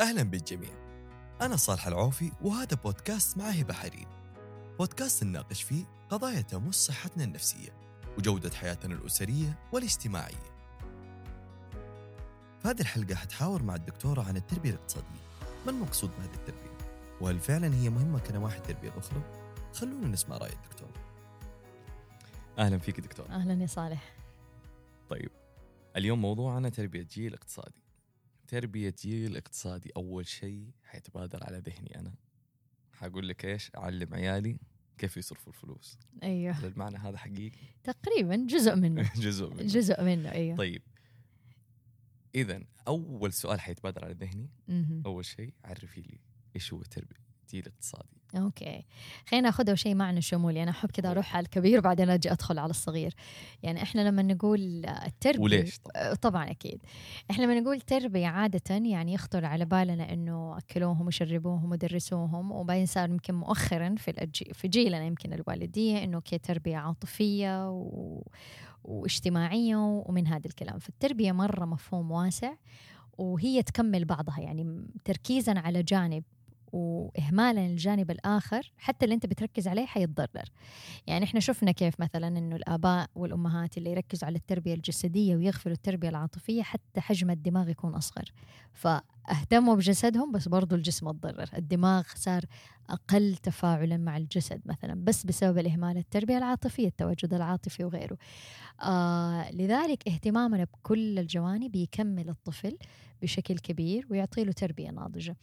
أهلا بالجميع. أنا صالح العوفي وهذا بودكاست مع هبة حرير بودكاست نناقش فيه قضايا تمس صحتنا النفسية وجودة حياتنا الأسرية والاجتماعية. في هذه الحلقة حتحاور مع الدكتورة عن التربية الاقتصادية. ما المقصود بهذه التربية؟ وهل فعلا هي مهمة كنواحي التربية الأخرى؟ خلونا نسمع رأي الدكتور أهلا فيك دكتور أهلا يا صالح. طيب اليوم موضوعنا تربية جيل اقتصادي تربية جيل اقتصادي أول شيء حيتبادر على ذهني أنا. حقول لك إيش؟ أعلم عيالي كيف يصرفوا الفلوس. أيوه. هل المعنى هذا حقيقي؟ تقريبا جزء منه. جزء منه. جزء منه أيوه. طيب. إذا أول سؤال حيتبادر على ذهني. أول شيء عرفي لي إيش هو تربية جيل اقتصادي أوكي. خلينا ناخذها شيء معنى شمولي أنا أحب كذا أروح على الكبير بعدين أجي أدخل على الصغير. يعني إحنا لما نقول التربية وليش؟ طبعا آه، طبعا أكيد. إحنا لما نقول تربية عادة يعني يخطر على بالنا إنه أكلوهم وشربوهم ودرسوهم وبعدين صار يمكن مؤخرا في الأجي في جيلنا يمكن الوالدية إنه كي تربية عاطفية و... واجتماعية ومن هذا الكلام. فالتربية مرة مفهوم واسع وهي تكمل بعضها. يعني تركيزا على جانب واهمالا الجانب الآخر حتى اللي أنت بتركز عليه حيتضرر. يعني إحنا شفنا كيف مثلا إنه الآباء والأمهات اللي يركزوا على التربية الجسدية ويغفلوا التربية العاطفية حتى حجم الدماغ يكون أصغر. فاهتموا بجسدهم بس برضو الجسم اتضرر. الدماغ صار أقل تفاعلا مع الجسد مثلا بس بسبب الإهمال التربية العاطفية التواجد العاطفي وغيره. آه لذلك اهتمامنا بكل الجوانب يكمل الطفل بشكل كبير ويعطي له تربية ناضجة.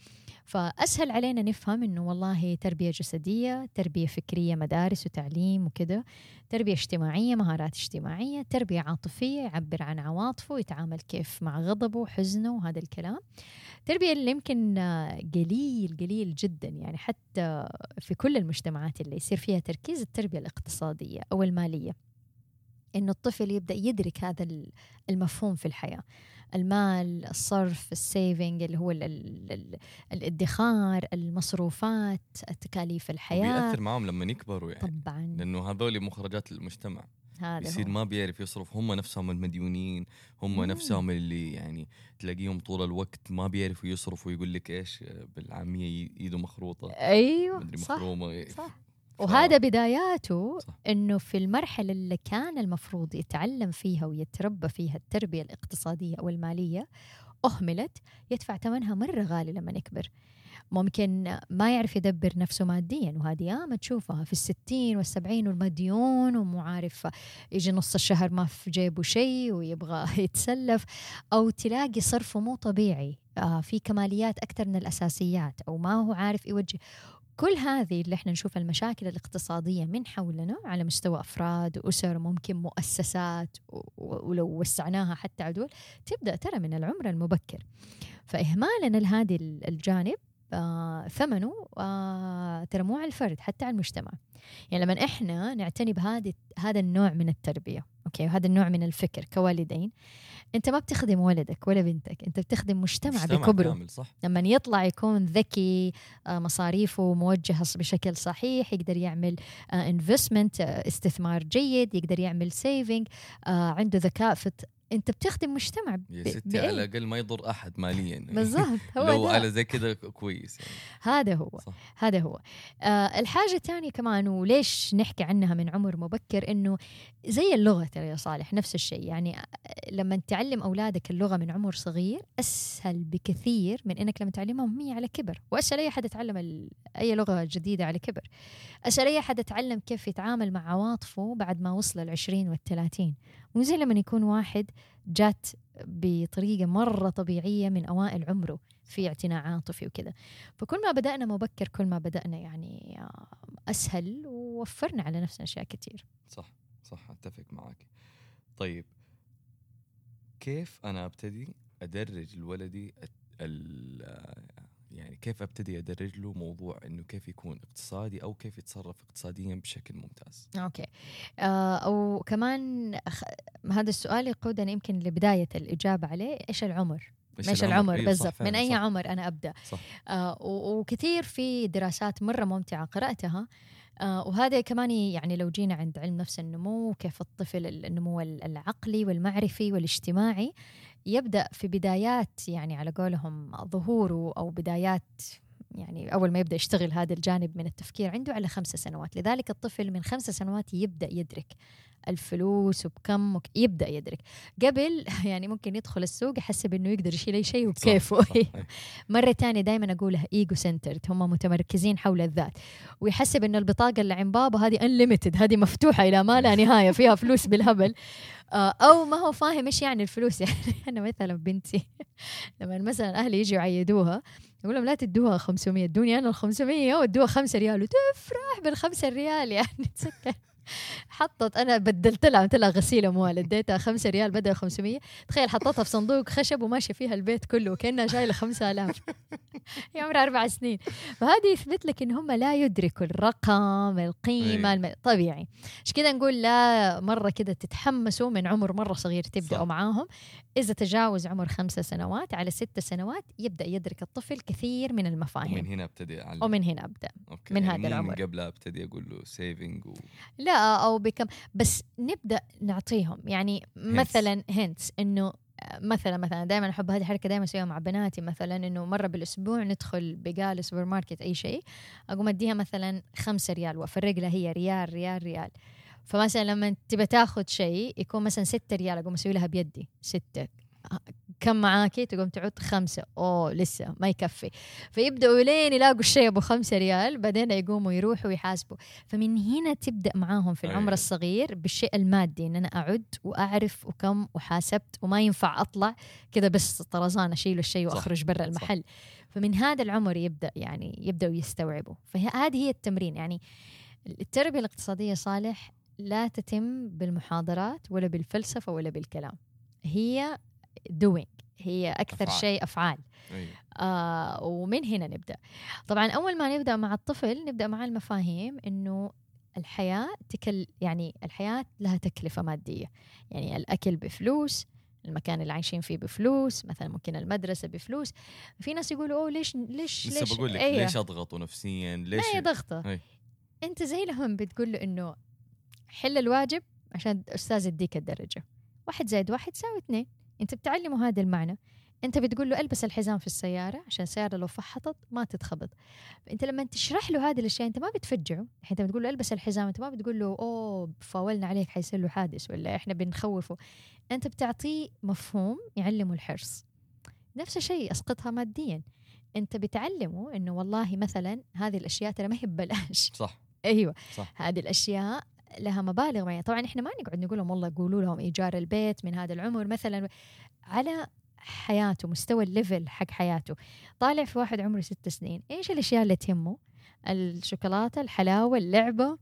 فأسهل علينا نفهم إنه والله تربية جسدية تربية فكرية مدارس وتعليم وكذا تربية اجتماعية مهارات اجتماعية تربية عاطفية يعبر عن عواطفه يتعامل كيف مع غضبه وحزنه وهذا الكلام. التربيه اللي يمكن قليل قليل جدا يعني حتى في كل المجتمعات اللي يصير فيها تركيز التربية الاقتصادية أو المالية. إنه الطفل يبدأ يدرك هذا ال- المفهوم في الحياة. المال الصرف السيفنج اللي هو ال ال ال الادخار المصروفات تكاليف الحياة. بيأثر معاهم لما يكبروا يعني. طبعا. لأنه هذول مخرجات المجتمع. هذا بيصير هو. ما بيعرف يصرف. هم نفسهم المديونين هم مم. نفسهم اللي يعني تلاقيهم طول الوقت ما بيعرفوا يصرفوا. ويقول لك إيش بالعامية ايده مخروطة. أيوه مدري صح مخرومة صح. وهذا بداياته صح. إنه في المرحلة اللي كان المفروض يتعلم فيها ويتربى فيها التربية الاقتصادية أو الماليه أهملت يدفع ثمنها مرة غالي لما يكبر. ممكن ما يعرف يدبر نفسه ماديا وهذه ياما تشوفها في الستين والسبعين والمديون ومو عارف يجي نص الشهر ما في جيبه شيء ويبغى يتسلف أو تلاقي صرفه مو طبيعي. آه في كماليات أكثر من الأساسيات أو ما هو عارف يوجه. كل هذه اللي إحنا نشوف المشاكل الاقتصادية من حولنا على مستوى أفراد وأسر ممكن مؤسسات ولو وسعناها حتى عدول تبدأ ترى من العمر المبكر. فإهمالنا لهذه ال- الجانب آه ثمنه آه ترى مو على الفرد حتى على المجتمع. يعني لما إحنا نعتني بهذه هذا النوع من التربية أوكي وهذا النوع من الفكر كوالدين أنت ما بتخدم ولدك ولا بنتك أنت بتخدم مجتمع, مجتمع بكبره. كامل صح. لما يطلع يكون ذكي آه، مصاريفه موجهة بشكل صحيح يقدر يعمل investment استثمار جيد يقدر يعمل saving عنده ذكاء في أنت بتخدم مجتمع يا ب- ستي بإيه؟ على الأقل ما يضر أحد ماليا. بالضبط هو لو. على زي كذا كويس يعني. هذا هو صح. هذا هو. آه الحاجة الثانية كمان وليش نحكي عنها من عمر مبكر إنه زي اللغة ترى يا صالح نفس الشيء. يعني آه، لما تعلم أولادك اللغة من عمر صغير أسهل بكثير من إنك لما تعلمهم هي على كبر. وأسهل أي أحد يتعلم ال- أي لغة جديدة على كبر. أسهل أي أحد يتعلم كيف يتعامل مع عواطفه بعد ما وصل العشرين والثلاثين. مو زي لما يكون واحد جات بطريقة مرة طبيعية من أوائل عمره في اعتناء عاطفي وكذا فكل ما بدأنا مبكر كل ما بدأنا يعني آه، أسهل ووفرنا على نفسنا أشياء كتير. صح صح أتفق معك طيب كيف أنا أبتدي أدرج لولدي ال يعني كيف أبتدي أدرج له موضوع إنه كيف يكون اقتصادي أو كيف يتصرف اقتصاديا بشكل ممتاز؟ أوكي. آه أو كمان أخ... هذا السؤال يقودنا يمكن لبداية الإجابة عليه إيش العمر؟ إيش العمر؟ أيوة صح بالضبط. من أي صح. عمر أنا أبدأ؟ صح. آه و- وكثير في دراسات مرة ممتعة قرأتها. آه وهذا كمان يعني لو جينا عند علم نفس النمو كيف الطفل النمو العقلي والمعرفي والاجتماعي يبدأ في بدايات يعني على قولهم ظهوره أو بدايات يعني أول ما يبدأ يشتغل هذا الجانب من التفكير عنده على خمس سنوات. لذلك الطفل من خمس سنوات يبدأ يدرك الفلوس وبكم وك... يبدأ يدرك. قبل يعني ممكن يدخل السوق يحسب إنه يقدر يشيل أي شيء وبكيفه. مرة ثانية دائما أقولها ego centered هم متمركزين حول الذات. ويحسب إنه البطاقة اللي عند بابا هذه unlimited هذه مفتوحة إلى ما لا نهاية فيها فلوس بالهبل. آه، أو ما هو فاهم إيش يعني الفلوس. يعني أنا مثلا بنتي لما مثلا أهلي يجوا يعيدوها أقول لهم لا تدوها 500 ادوني أنا ال 500 وادوها 5 ريال وتفرح بالخمسة ريال. يعني تسكر حطت أنا بدلت لها عملت لها غسيل أموال اديتها 5 ريال بدل 500 تخيل حطتها في صندوق خشب وماشية فيها البيت كله كأنها شايله 5000 هي عمرها أربع سنين. فهذه يثبت لك إن هم لا يدركوا الرقم القيمة أي. الم... طبيعي. عشان كذا نقول؟ لا مرة كذا تتحمسوا من عمر مرة صغير تبدأوا. معاهم. إذا تجاوز عمر خمسة سنوات على ست سنوات يبدأ يدرك الطفل كثير من ومن المفاهيم هنا أبتدي أعلم. ومن هنا أبدأ. okay. من يعني هذا العمر. من قبلها أبتدي أقول له saving و... لا أو بكم بس نبدأ نعطيهم. يعني مثلا hints إنه مثلا مثلا دائما أحب هذه الحركة دائما أسويها مع بناتي. مثلا إنه مرة بالأسبوع ندخل بقاله سوبر ماركت أي شيء أقوم أديها مثلا خمسة ريال وأفرق لها هي ريال ريال ريال. فمثلا لما تبى تاخذ شيء يكون مثلا ستة ريال أقوم أسوي لها بيدي. ستة. كم معاكي؟ تقوم تعود خمسة. أوه لسه ما يكفي. فيبدأوا لين يلاقوا الشيء أبو خمسة ريال بعدين يقوموا يروحوا يحاسبوا فمن هنا تبدأ معاهم في العمر أيوة. الصغير بالشيء المادي إن أنا أعد وأعرف وكم وحاسبت وما ينفع أطلع كذا بس طرزان أشيل الشيء. وأخرج برا صح. المحل. فمن هذا العمر يبدأ يعني يبدأوا يستوعبوا. فهذه هي التمرين. يعني التربية الاقتصادية صالح لا تتم بالمحاضرات ولا بالفلسفة ولا بالكلام. هي doing. هي أكثر أفعال. شيء أفعال. أيوة. آه ومن هنا نبدأ. طبعا أول ما نبدأ مع الطفل نبدأ مع المفاهيم إنه الحياة تكل يعني الحياة لها تكلفة مادية. يعني الأكل بفلوس المكان اللي عايشين فيه بفلوس مثلا ممكن المدرسة بفلوس. في ناس يقولوا أوه ليش ليش ليش بقول لك أيوة. ليش اضغطه نفسيا؟ ليش ما هي ضغطة. أي. أنت زي لهم بتقول له إنه حل الواجب عشان الأستاذ يديك الدرجة. واحد زائد واحد يساوي اثنين. انت بتعلمه هذا المعنى. انت بتقول له البس الحزام في السيارة عشان السيارة لو فحطت ما تتخبط. انت لما تشرح له هذه الأشياء انت ما بتفجعه. انت بتقول له البس الحزام انت ما بتقول له أوه فاولنا عليك حيصير له حادث ولا إحنا بنخوفه. انت بتعطيه مفهوم يعلمه الحرص. نفس الشيء أسقطها ماديا. انت بتعلمه إنه والله مثلا هذه الأشياء ترى ما هي ببلاش. صح. أيوه. صح. هذه الأشياء لها مبالغ معينة. طبعا إحنا ما نقعد نقول لهم والله قولوا لهم إيجار البيت من هذا العمر مثلا. على حياته مستوى الليفل حق حياته. طالع في واحد عمره ست سنين. إيش الأشياء اللي تهمه؟ الشوكولاتة الحلاوة اللعبة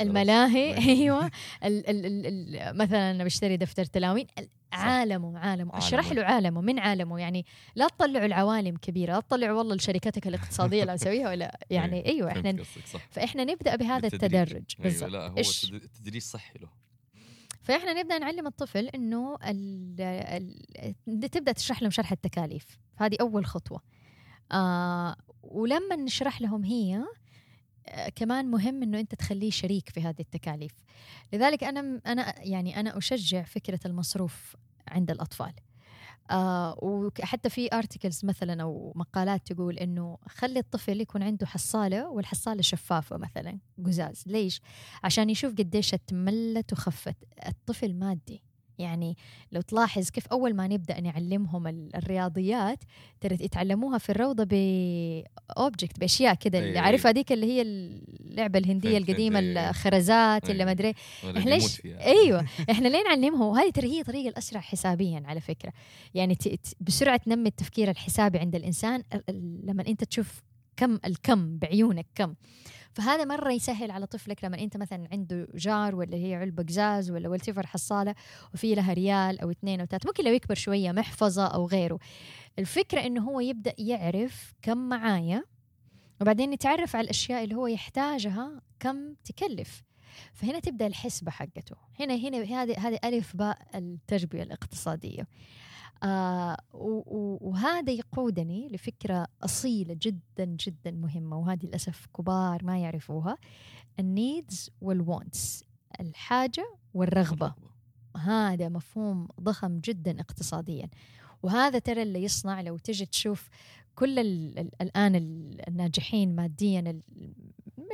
الملاهي أيوة. أيوه ال ال ال مثلا أنا بشتري دفتر تلاوين عالمه عالمه. أشرح. له عالمه من عالمه؟ يعني لا تطلعوا العوالم كبيرة لا تطلعوا والله لشركتك الاقتصادية اللي اسويها ولا يعني أيوه إحنا فإحنا نبدأ بهذا. التدرج. أيوه بالضبط. لا هو التدريج صحي له. فإحنا نبدأ نعلم الطفل إنه تبدأ تشرح لهم شرح التكاليف. هذه أول خطوة. آه ولما نشرح لهم هي آه كمان مهم إنه أنت تخليه شريك في هذه التكاليف. لذلك أنا أنا يعني أنا أشجع فكرة المصروف عند الأطفال. آه وحتى في ارتكلز مثلا أو مقالات تقول إنه خلي الطفل يكون عنده حصالة والحصالة شفافة مثلا قزاز. ليش؟ عشان يشوف قديش اتملت وخفت. الطفل مادي. يعني لو تلاحظ كيف أول ما نبدأ نعلمهم ال- الرياضيات ترى يتعلموها في الروضة باوبجكت بأشياء كده. اللي عارفها هذيك اللي هي اللعبة الهندية فهمت، فهمت، القديمة أيوة، أيوة. الخرزات اللي. ما أدري. ولا إحنا ليش- فيها. أيوه. إحنا ليه نعلمهم؟ وهذه ترى هي الطريقة الأسرع حسابيا على فكرة. يعني بسرعة تنمي التفكير الحسابي عند الإنسان ال- ال- لما أنت تشوف كم الكم بعيونك كم. فهذا مرة يسهل على طفلك لما أنت مثلا عنده جار ولا هي علبة قزاز ولا ولتفر حصالة وفي لها ريال أو اثنين أو ثلاثة ممكن لو يكبر شوية محفظة أو غيره. الفكرة إنه هو يبدأ يعرف كم معايا وبعدين يتعرف على الأشياء اللي هو يحتاجها كم تكلف. فهنا تبدأ الحسبة حقته. هنا هنا هذه هذه ألف باء التربية الاقتصادية. آه وهذا يقودني لفكرة أصيلة جدا جدا مهمة وهذه للأسف كبار ما يعرفوها. ال needs وال wants الحاجة والرغبة. هذا مفهوم ضخم جدا اقتصاديا. وهذا ترى اللي يصنع لو تجي تشوف كل ال ال الآن ال- الناجحين ماديا ال-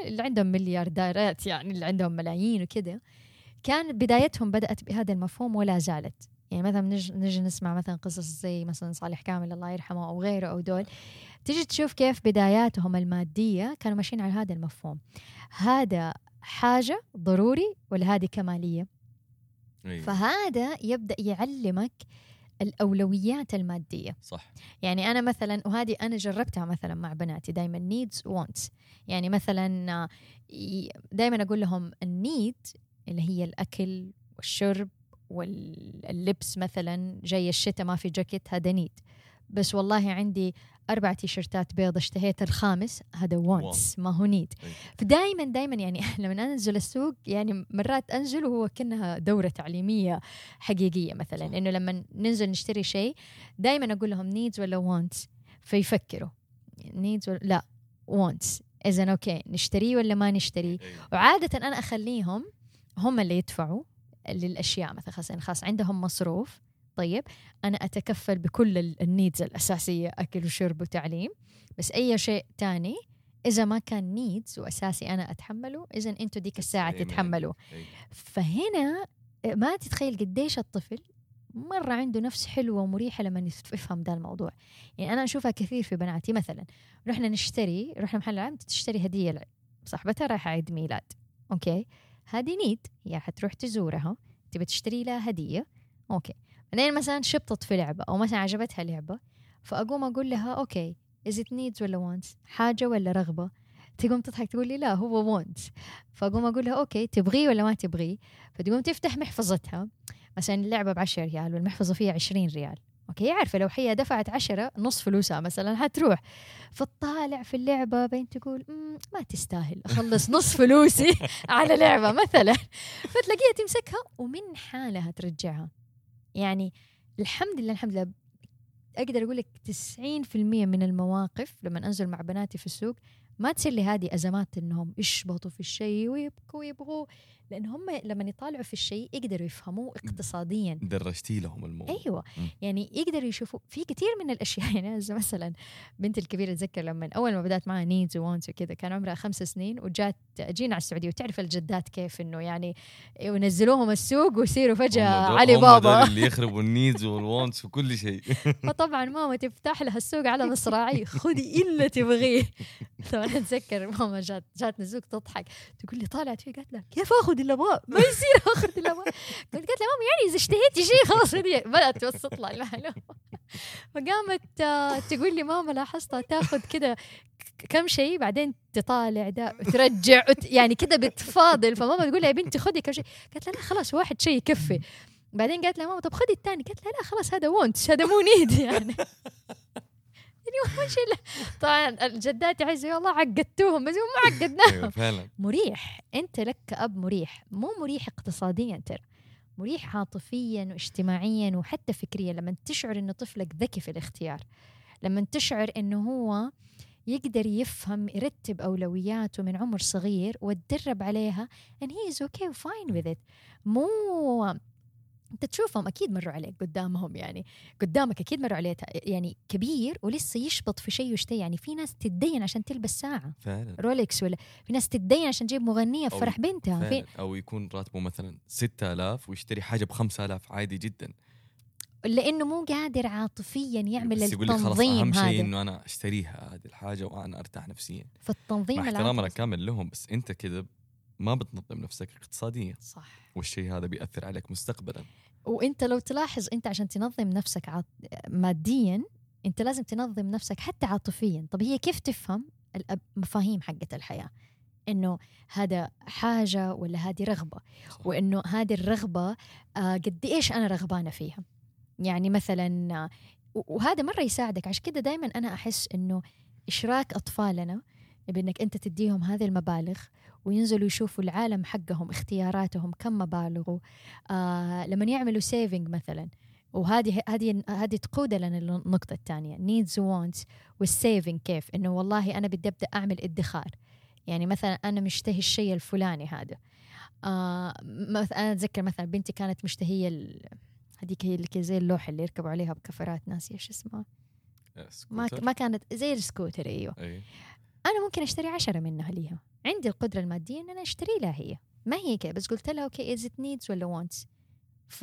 اللي عندهم مليارديرات يعني اللي عندهم ملايين وكذا كان بدايتهم بدأت بهذا المفهوم ولا زالت. يعني مثلا نج- نجي نسمع مثلا قصص زي مثلا صالح كامل الله يرحمه أو غيره أو دول. تجي تشوف كيف بداياتهم المادية كانوا ماشيين على هذا المفهوم. هذا حاجة ضروري ولا هذه كمالية؟ أيوة. فهذا يبدأ يعلمك الأولويات المادية. صح. يعني أنا مثلا وهذه أنا جربتها مثلا مع بناتي دائما needs و wants يعني مثلا دائما أقول لهم ال need اللي هي الأكل والشرب واللبس مثلا جاي الشتاء ما في جاكيت هذا need. بس والله عندي أربع تيشرتات بيض اشتهيت الخامس هذا wants ما هو need. أيوة. فدائما دائما يعني لما أنزل السوق يعني مرات أنزل وهو كأنها دورة تعليمية حقيقية مثلا. إنه لما ننزل نشتري شيء دائما أقول لهم needs ولا wants فيفكروا. needs ولا لا wants اذا okay نشتريه ولا ما نشتريه؟ أيوة. وعادة أنا أخليهم هم اللي يدفعوا. للأشياء مثلا خاص يعني خاص عندهم مصروف. طيب أنا أتكفل بكل ال- ال needs الأساسية أكل وشرب وتعليم. بس أي شيء تاني إذا ما كان needs وأساسي أنا أتحمله إذا أنتوا ديك الساعة تتحملوا. فهنا ما تتخيل قديش الطفل مرة عنده نفس حلوة ومريحة لما يفهم ده الموضوع. يعني أنا أشوفها كثير في بناتي. مثلا رحنا نشتري رحنا محل العاب تشتري هدية صاحبتها رايحة عيد ميلاد. okay؟ هذه need هي حتروح تزورها تبي تشتري لها هدية. okay. بعدين مثلا شبطت في لعبة أو مثلا عجبتها لعبة فأقوم أقول لها okay is it needs ولا wants حاجة ولا رغبة؟ تقوم تضحك تقول لي لا هو wants. فأقوم أقول لها okay تبغيه ولا ما تبغيه فتقوم تفتح محفظتها. مثلا اللعبة بعشرة ريال والمحفظة فيها عشرين ريال. okay عارفة لو هي دفعت عشرة نص فلوسها مثلا حتروح فتطالع في اللعبة بين تقول "مم، ما تستاهل أخلص نص فلوسي على لعبة مثلا. فتلاقيها تمسكها ومن حالها ترجعها. يعني الحمد لله الحمد لله أقدر أقول لك 90% من المواقف لما أنزل مع بناتي في السوق ما تصير لي هذه أزمات إنهم يشبطوا في الشيء ويبكوا ويبغوا لأن هم لما يطالعوا في الشيء يقدروا يفهموه اقتصاديا. درجتي لهم الموضوع. أيوه. مم. يعني يقدروا يشوفوا في كثير من الأشياء. يعني مثلا بنتي الكبيرة أتذكر لما أول ما بدأت معها needs و wants وكذا كان عمرها خمس سنين وجات جينا على السعودية. وتعرف الجدات كيف إنه يعني ينزلوهم السوق ويصيروا فجأة علي بابا. اللي يخربوا النيدز والوانتس وكل شيء. فطبعا ماما تفتح لها السوق على مصراعي. خذي إلا تبغيه. طبعا أتذكر ماما جات جاتني السوق تضحك. تقول لي طالعت فيه قالت لها كيف اخذ اللي أبغاه. ما يصير اخذ اللي أبغاه. قلت قالت لها ماما يعني إذا اشتهيتي شيء خلاص بدأت توسط لها المعلومه فقامت آه، تقول لي ماما لاحظتها تاخذ كذا كم شيء بعدين تطالع ده وترجع وت- يعني كذا بتفاضل. فماما تقول لها يا بنتي خذي كم شيء. قالت لها لا خلاص واحد شيء يكفي. بعدين قالت لها ماما طب خذي الثاني. قالت لها لا خلاص هذا وونت هذا مو نيد يعني. يعني شيء طبعا الجدات يحسوا والله عقدتوهم بس ما عقدناهم. أيوه فعلا. مريح. أنت لك كأب مريح. مو مريح اقتصاديا ترى. مريح عاطفيا واجتماعيا وحتى فكريا. لما تشعر انه طفلك ذكي في الاختيار لما تشعر انه هو يقدر يفهم يرتب أولوياته من عمر صغير وتدرب عليها and he is okay fine with it. مو أنت تشوفهم أكيد مروا عليك قدامهم يعني قدامك أكيد مروا عليه يعني كبير ولسه يشبط في شيء ويشتهي يعني في ناس تتدين عشان تلبس ساعة فعلا. رولكس ولا في ناس تتدين عشان تجيب مغنية في فرح بنتها في فعلا. أو يكون راتبه مثلا 6000 ويشتري حاجة ب 5000 عادي جدا. لأنه مو قادر عاطفيا يعمل بس يقول لك خلاص أهم شيء إنه أنا أشتريها هذه الحاجة وأنا أرتاح نفسيا. فالتنظيم مع احترامنا كامل لهم بس أنت كذا ما بتنظم نفسك اقتصاديا. صح. والشيء هذا بيأثر عليك مستقبلا. وانت لو تلاحظ انت عشان تنظم نفسك. ماديا انت لازم تنظم نفسك حتى عاطفيا طب هي كيف تفهم المفاهيم حقت الحياة إنه هذا حاجة ولا هذه رغبة صح. وإنه هذه الرغبة آه، قد إيش أنا رغبانة فيها يعني مثلا وهذا مرة يساعدك عشان كده دائما أنا أحس إنه إشراك أطفالنا بإنك أنت تديهم هذه المبالغ وينزلوا يشوفوا العالم حقهم اختياراتهم كم مبالغه آه لما يعملوا saving مثلا وهذه هذه هذه تقود لنا للنقطة الثانية needs و wants وال saving كيف؟ إنه والله أنا بدي أبدأ أعمل ادخار. يعني مثلا أنا مشتهي الشيء الفلاني هذا. آه مثلا أنا أتذكر مثلا بنتي كانت مشتهية ال- هذيك هي اللي زي اللوحة اللي يركبوا عليها بكفرات ناسيه إيش اسمها. ما سكوتر؟ ما كانت زي السكوتر أيوه. أي. أنا ممكن أشتري عشرة منها ليها. عندي القدرة المادية إن أنا أشتري لها هي. ما هي كده بس قلت لها okay is it needs ولا wants ف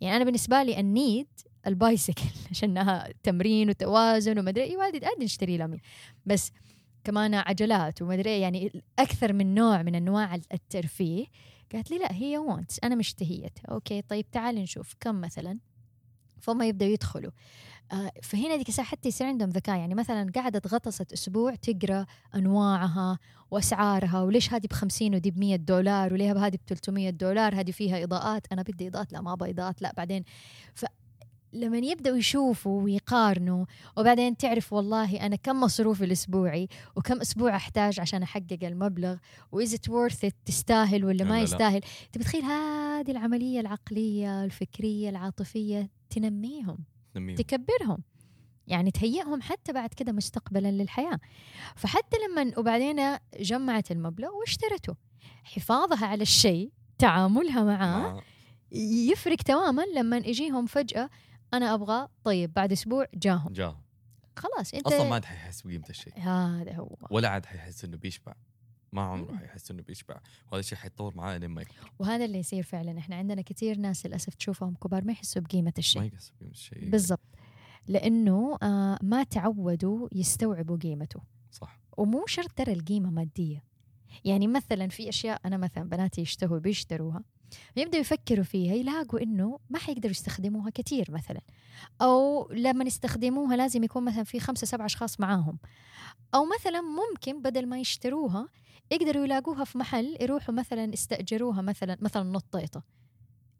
يعني أنا بالنسبة لي ال need ال bicycle عشانها تمرين وتوازن وما أدري اي والدي عادي نشتري لها. بس كمان عجلات وما أدري إيه، يعني أكثر من نوع من أنواع الترفيه. قالت لي لا هي wants أنا مشتهيتها. okay طيب تعالي نشوف. كم مثلا؟ فهم يبدأوا يدخلوا. فهنا ديك الساعة حتى يصير عندهم ذكاء. يعني مثلا قعدت غطست أسبوع تقرأ أنواعها وأسعارها وليش هذه ب 50 ودي ب 100 دولار وليه هذه ب 300 دولار هذه فيها إضاءات أنا بدي إضاءات لا ما أبغى إضاءات لا بعدين. ف لما يبدأوا يشوفوا ويقارنوا وبعدين تعرف والله أنا كم مصروفي الأسبوعي وكم أسبوع أحتاج عشان أحقق المبلغ واذا إت ورث تستاهل ولا لا، ما. يستاهل. انت بتخيل هذه العملية العقلية الفكرية العاطفية تنميهم. نميهم تكبرهم. يعني تهيئهم حتى بعد كده مستقبلا للحياة. فحتى لما وبعدين جمعت المبلغ واشترته. حفاظها على الشيء تعاملها معاه مع- يفرق تماما لما يجيهم فجأة أنا أبغى طيب بعد أسبوع جاهم. جاه خلاص أنت أصلا ما عاد حيحس بقيمة الشيء. هذا هو. ولا عاد حيحس إنه بيشبع. ما عمره. حيحس إنه بيشبع وهذا الشيء حيتطور معاه لين ما يكبر. وهذا اللي يصير فعلا. إحنا عندنا كثير ناس للأسف تشوفهم كبار ما يحسوا بقيمة الشيء. ما يحس بقيمة الشيء. بالضبط. لأنه آه ما تعودوا يستوعبوا قيمته. صح. ومو شرط ترى القيمة مادية. يعني مثلا في أشياء أنا مثلا بناتي يشتهوا بيشتروها. يبدأوا يفكروا فيها يلاقوا إنه ما حيقدروا يستخدموها كتير مثلا. أو لما يستخدموها لازم يكون مثلا في خمسة سبعة أشخاص معاهم. أو مثلا ممكن بدل ما يشتروها يقدروا يلاقوها في محل يروحوا مثلا يستأجروها مثلا مثلا نط طيطة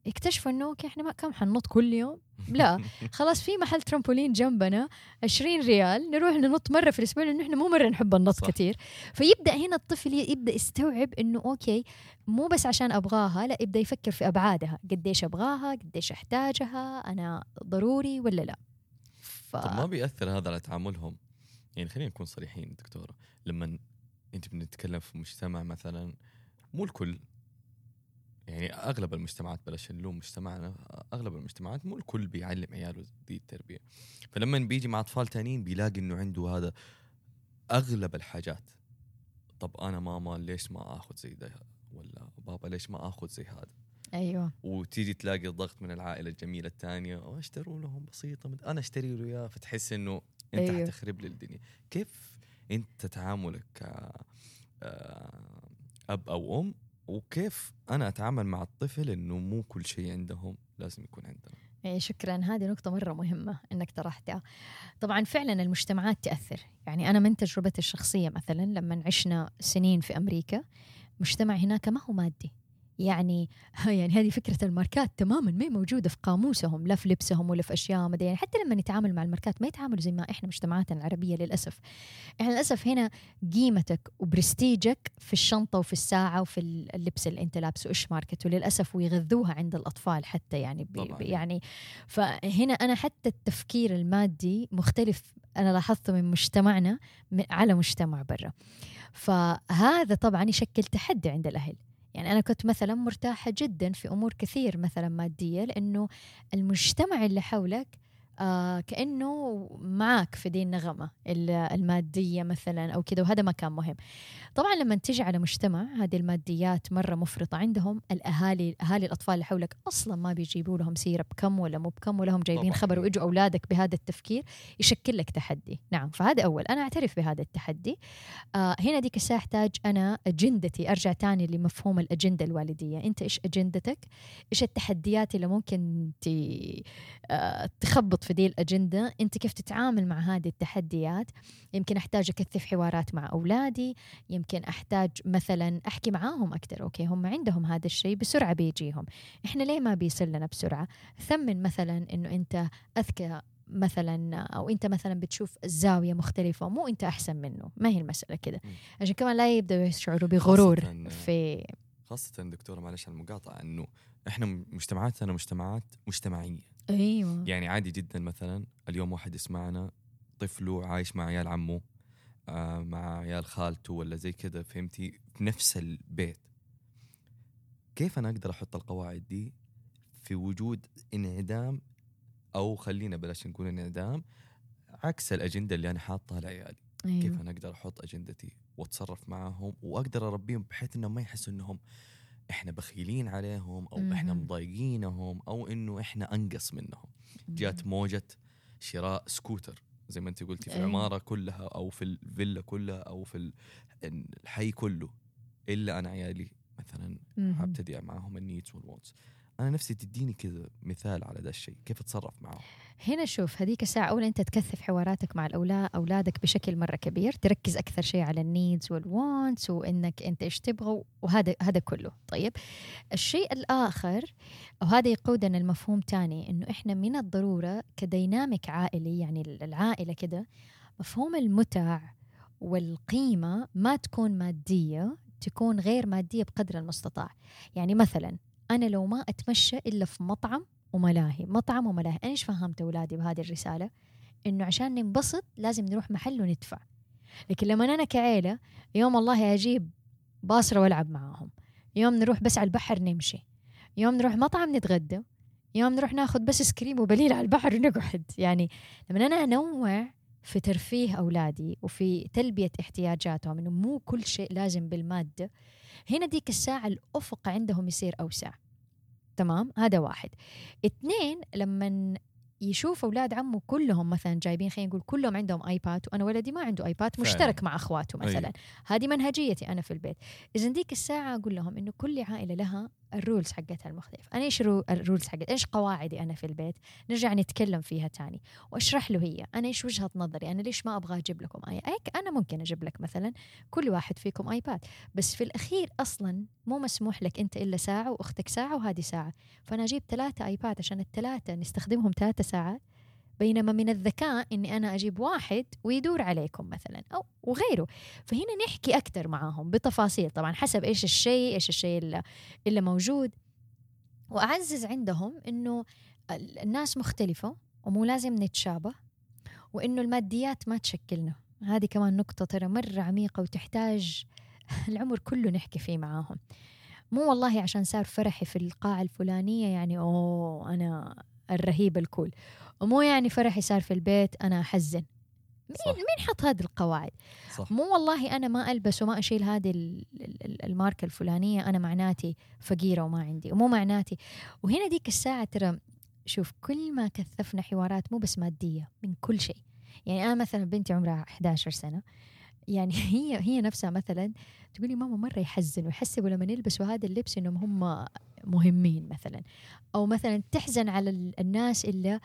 اكتشفوا إنه okay إحنا ما كم حننط كل يوم؟ لا. خلاص في محل ترامبولين جنبنا 20 ريال نروح ننط مرة في الأسبوع لأنه إحنا مو مرة نحب النط صح. كثير فيبدأ هنا الطفل يبدأ يستوعب إنه okay مو بس عشان أبغاها لا يبدأ يفكر في أبعادها. قديش أبغاها؟ قديش أحتاجها؟ أنا ضروري ولا لا؟ ف... طب ما بيأثر هذا على تعاملهم؟ يعني خلينا نكون صريحين دكتورة لما أنت بنتكلم في مجتمع مثلا مو الكل يعني أغلب المجتمعات بلاش نلوم مجتمعنا أغلب المجتمعات مو الكل بيعلم عياله دي التربية. فلما بيجي مع أطفال تانيين بيلاقي إنه عنده هذا أغلب الحاجات. طب أنا ماما ليش ما آخذ زي ده؟ ولا بابا ليش ما آخذ زي هذا؟ أيوه. وتيجي تلاقي الضغط من العائلة الجميلة الثانية "أوه، أشتروا لهم بسيطة أنا أشتري له إياه فتحس إنه أنت أيوه. أيوه. حتخرب لي الدنيا. كيف أنت تعاملك ك آه، أب أو أم وكيف أنا أتعامل مع الطفل إنه مو كل شيء عندهم لازم يكون عندنا إيه شكرا هذه نقطة مرة مهمة إنك طرحتها. طبعا فعلا المجتمعات تأثر، يعني أنا من تجربتي الشخصية مثلا لما عشنا سنين في أمريكا مجتمع هناك ما هو مادي. يعني يعني هذه فكرة الماركات تماما ما هي موجودة في قاموسهم لا في لبسهم ولا في أدري. يعني حتى لما نتعامل مع الماركات ما يتعاملوا زي ما إحنا مجتمعاتنا العربية للأسف. إحنا للأسف هنا قيمتك وبرستيجك في الشنطة وفي الساعة وفي اللبس اللي أنت لابسه إيش ماركته للأسف ويغذوها عند الأطفال حتى يعني بي. يعني فهنا أنا حتى التفكير المادي مختلف أنا لاحظته من مجتمعنا على مجتمع برا فهذا طبعا يشكل تحدي عند الأهل يعني أنا كنت مثلا مرتاحة جدا في أمور كثير مثلا مادية لأنه المجتمع اللي حولك آه كأنه معاك في دي النغمة ال- المادية مثلا أو كذا وهذا ما كان مهم. طبعا لما تجي على مجتمع هذه الماديات مرة مفرطة عندهم. الأهالي أهالي الأطفال اللي حولك أصلا ما بيجيبوا لهم سيرة بكم ولا مو بكم ولا هم جايبين طبعاً. خبر ويجوا أولادك بهذا التفكير يشكل لك تحدي. نعم فهذا أول. أنا أعترف بهذا التحدي. آه هنا ديك الساعة أحتاج أنا أجندتي أرجع تاني لمفهوم الأجندة الوالدية. أنت إيش أجندتك؟ إيش التحديات اللي ممكن. آه تخبط في دي الأجندة. أنت كيف تتعامل مع هذه التحديات؟ يمكن أحتاج أكثف حوارات مع أولادي يمكن أحتاج مثلا أحكي معاهم أكثر. أوكي هم عندهم هذا الشيء بسرعة بيجيهم. إحنا ليه ما بيصل لنا بسرعة؟ ثمن مثلا إنه أنت أذكى مثلا أو أنت مثلا بتشوف الزاويه مختلفة مو أنت أحسن منه. ما هي المسألة كده. عشان كمان لا يبدأوا يشعروا بغرور خاصة- في خاصة دكتورة معلش على المقاطعة إنه إحنا مجتمعاتنا مجتمعات مجتمعية. أيوه. يعني عادي جدا مثلا اليوم واحد يسمعنا طفله عايش مع عيال عمه آه مع عيال خالته ولا زي كذا فهمتي؟ في نفس البيت. كيف أنا أقدر أحط القواعد دي في وجود انعدام؟ أو خلينا بلاش نقول انعدام عكس الأجندة اللي أنا حاطها لعيالي. أيوه. كيف أنا أقدر أحط أجندتي وأتصرف معاهم وأقدر أربيهم بحيث إنهم ما يحسوا إنهم إحنا بخيلين عليهم أو إحنا مهم. مضايقينهم أو إنه إحنا أنقص منهم جات موجة شراء سكوتر زي ما أنت قلتي في أيوة. العمارة كلها أو في الفيلا كلها أو في ال- الحي كله إلا أنا عيالي مثلا مهم. حابتدي معاهم ال needs وال wants أنا نفسي تديني كذا مثال على ذا الشيء كيف أتصرف معاهم هنا شوف هذيك الساعة أولا أنت تكثف حواراتك مع الأولاد أولادك بشكل مرة كبير تركز أكثر شيء على ال needs وال wants وإنك أنت إيش تبغى وهذا هذا كله. طيب الشيء الآخر وهذا يقودنا المفهوم تاني إنه إحنا من الضرورة كديناميك عائلي يعني العائلة كده مفهوم المتع والقيمة ما تكون مادية تكون غير مادية بقدر المستطاع. يعني مثلا أنا لو ما أتمشى إلا في مطعم وملاهي مطعم وملاهي. أنا إيش فهمت أولادي بهذه الرسالة؟ إنه عشان ننبسط لازم نروح محل وندفع. لكن لما أنا كعيلة يوم والله أجيب باصرة وألعب معاهم. يوم نروح بس على البحر نمشي. يوم نروح مطعم نتغدى. يوم نروح ناخذ بس سكريم وبليل على البحر ونقعد. يعني لما أنا أنوع في ترفيه أولادي وفي تلبية احتياجاتهم إنه مو كل شيء لازم بالمادة هنا ديك الساعة الأفق عندهم يصير أوسع. تمام؟ هذا واحد. اثنين لما يشوف أولاد عمه كلهم مثلا جايبين خلينا نقول كلهم عندهم آيباد وأنا ولدي ما عنده آيباد. مشترك مع أخواته مثلا. أي. هذه منهجيتي أنا في البيت. اذا ديك الساعة أقول لهم إنه كل عائلة لها ال rules حقتها المختلف أنا إيش ال ru- ال rules حقتي إيش قواعدي أنا في البيت؟ نرجع نتكلم فيها تاني. وأشرح له هي. أنا إيش وجهة نظري؟ أنا ليش ما أبغى أجيب لكم آي هيك أنا ممكن أجيب لك مثلا كل واحد فيكم iPad. بس في الأخير أصلا مو مسموح لك أنت إلا ساعة وأختك ساعة وهذه ساعة. فأنا أجيب ثلاثة iPad عشان الثلاثة نستخدمهم ثلاثة ساعات. بينما من الذكاء إني أنا أجيب واحد ويدور عليكم مثلا أو وغيره. فهنا نحكي أكثر معاهم بتفاصيل طبعا حسب إيش الشيء إيش الشيء اللي, اللي موجود. وأعزز عندهم إنه ال- الناس مختلفة ومو لازم نتشابه وإنه الماديات ما تشكلنا. هذه كمان نقطة ترى مرة عميقة وتحتاج العمر كله نحكي فيه معاهم. مو والله عشان صار فرحي في القاعة الفلانية يعني أوه أنا الرهيب الكول. ومو يعني فرحي صار في البيت أنا أحزن. صح. مين مين حط هذه القواعد؟ صح. مو والله أنا ما ألبس وما أشيل هذه ال- ال- ال- الماركة الفلانية أنا معناتي فقيرة وما عندي ومو معناتي. وهنا ديك الساعة ترى شوف كل ما كثفنا حوارات مو بس مادية من كل شيء. يعني أنا مثلا بنتي عمرها 11 سنة. يعني هي هي نفسها مثلا تقولي ماما مرة يحزن ويحسبوا لما يلبسوا هذا اللبس إنهم هم مهمين مثلا أو مثلا تحزن على ال- الناس اللي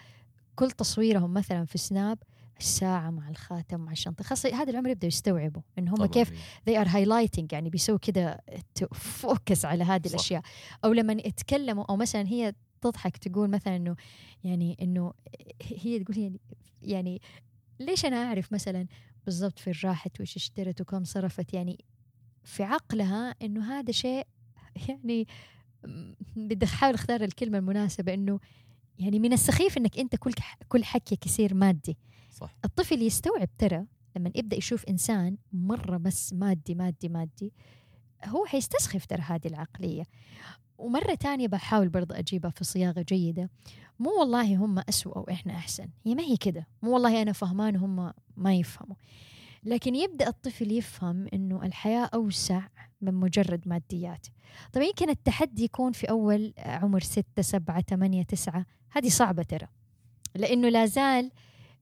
كل تصويرهم مثلا في سناب الساعة مع الخاتم مع الشنطة خاصة هذا العمر يبدأوا يستوعبوا إن هم. كيف they are highlighting يعني بيسووا كده فوكس على هذه صح. الأشياء أو لما يتكلموا أو مثلا هي تضحك تقول مثلا إنه يعني إنه هي تقول يعني يعني ليش أنا أعرف مثلا بالضبط فين راحت وإيش اشترت وكم صرفت يعني في عقلها إنه هذا شيء يعني بدي أحاول أختار الكلمة المناسبة إنه يعني من السخيف إنك أنت كل كل حكيك يصير مادي صح الطفل يستوعب ترى لما يبدا يشوف انسان مره بس مادي مادي مادي هو حيستسخف ترى هذه العقليه ومرة تانية بحاول برضه أجيبها في صياغة جيدة مو والله هم أسوأ أو إحنا أحسن هي ما هي كده مو والله أنا فهمان وهم ما يفهموا لكن يبدأ الطفل يفهم إنه الحياة أوسع من مجرد ماديات. طبعا يمكن التحدي يكون في أول عمر ستة سبعة ثمانية تسعة. هذه صعبة ترى لأنه لا زال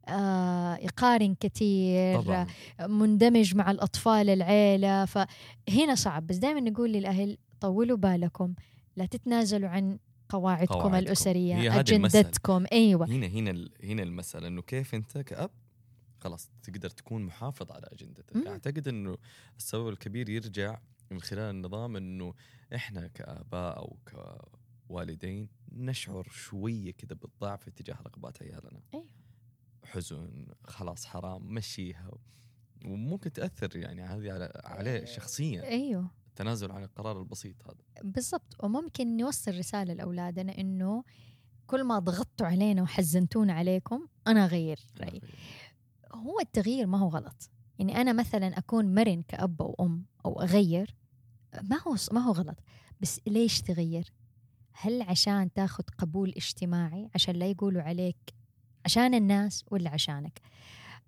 آه يقارن كثير طبعا. مندمج مع الأطفال العيلة. فهنا صعب. بس دائما نقول للأهل طولوا بالكم. لا تتنازلوا عن قواعدكم, قواعدكم. الأسرية المسألة. أجندتكم. أيوة. هنا هنا هنا المسألة إنه كيف أنت كأب خلاص تقدر تكون محافظ على أجندتك. أعتقد إنه السبب الكبير يرجع من خلال النظام إنه إحنا كآباء أو كوالدين نشعر شوية كذا بالضعف اتجاه رغبات عيالنا. أيوة. حزن خلاص حرام مشيها. وممكن تأثر يعني هذه على عليه شخصيا. أيوة. التنازل عن القرار البسيط هذا. بالضبط. وممكن نوصل رسالة لأولادنا إنه كل ما ضغطتوا علينا وحزنتونا عليكم أنا أغير رأيي. هو التغيير ما هو غلط. يعني أنا مثلا أكون مرن كأب أو أم أو أغير ما هو ما هو غلط. بس ليش تغير؟ هل عشان تاخذ قبول اجتماعي؟ عشان لا يقولوا عليك عشان الناس ولا عشانك؟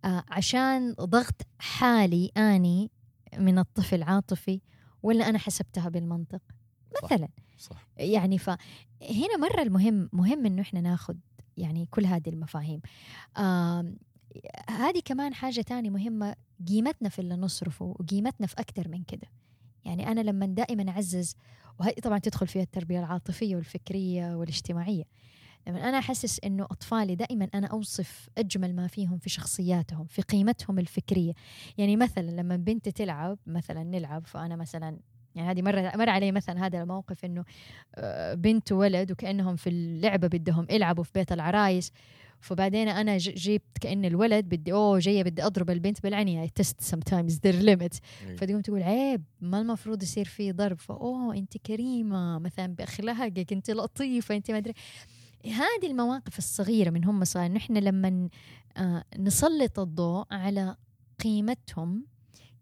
آه عشان ضغط حالي أني من الطفل عاطفي ولا أنا حسبتها بالمنطق؟ مثلا. صح. يعني فهنا مرة المهم مهم إنه إحنا ناخد يعني كل هذه المفاهيم. آم، هذه كمان حاجة تانية مهمة قيمتنا في اللي نصرفه وقيمتنا في أكتر من كده. يعني أنا لما دائما أعزز وهذه طبعا تدخل فيها التربية العاطفية والفكرية والاجتماعية. لما أنا أحسس إنه أطفالي دائما أنا أوصف أجمل ما فيهم في شخصياتهم في قيمتهم الفكرية. يعني مثلا لما بنتي تلعب مثلا نلعب فأنا مثلا يعني هذه مرة مر علي مثلا هذا الموقف إنه آه، بنت وولد وكأنهم في اللعبة بدهم يلعبوا في بيت العرايس. فبعدين أنا جبت كأن الولد بدي أوه جاية بدي أضرب البنت بالعنيه test sometimes their limit. فتقوم تقول عيب ما المفروض يصير في ضرب. فأوه انت كريمة مثلا بأخلاقك انت لطيفة انت ما أدري. هذه المواقف الصغيرة من هم صغار نحن لما آه، نسلط الضوء على قيمتهم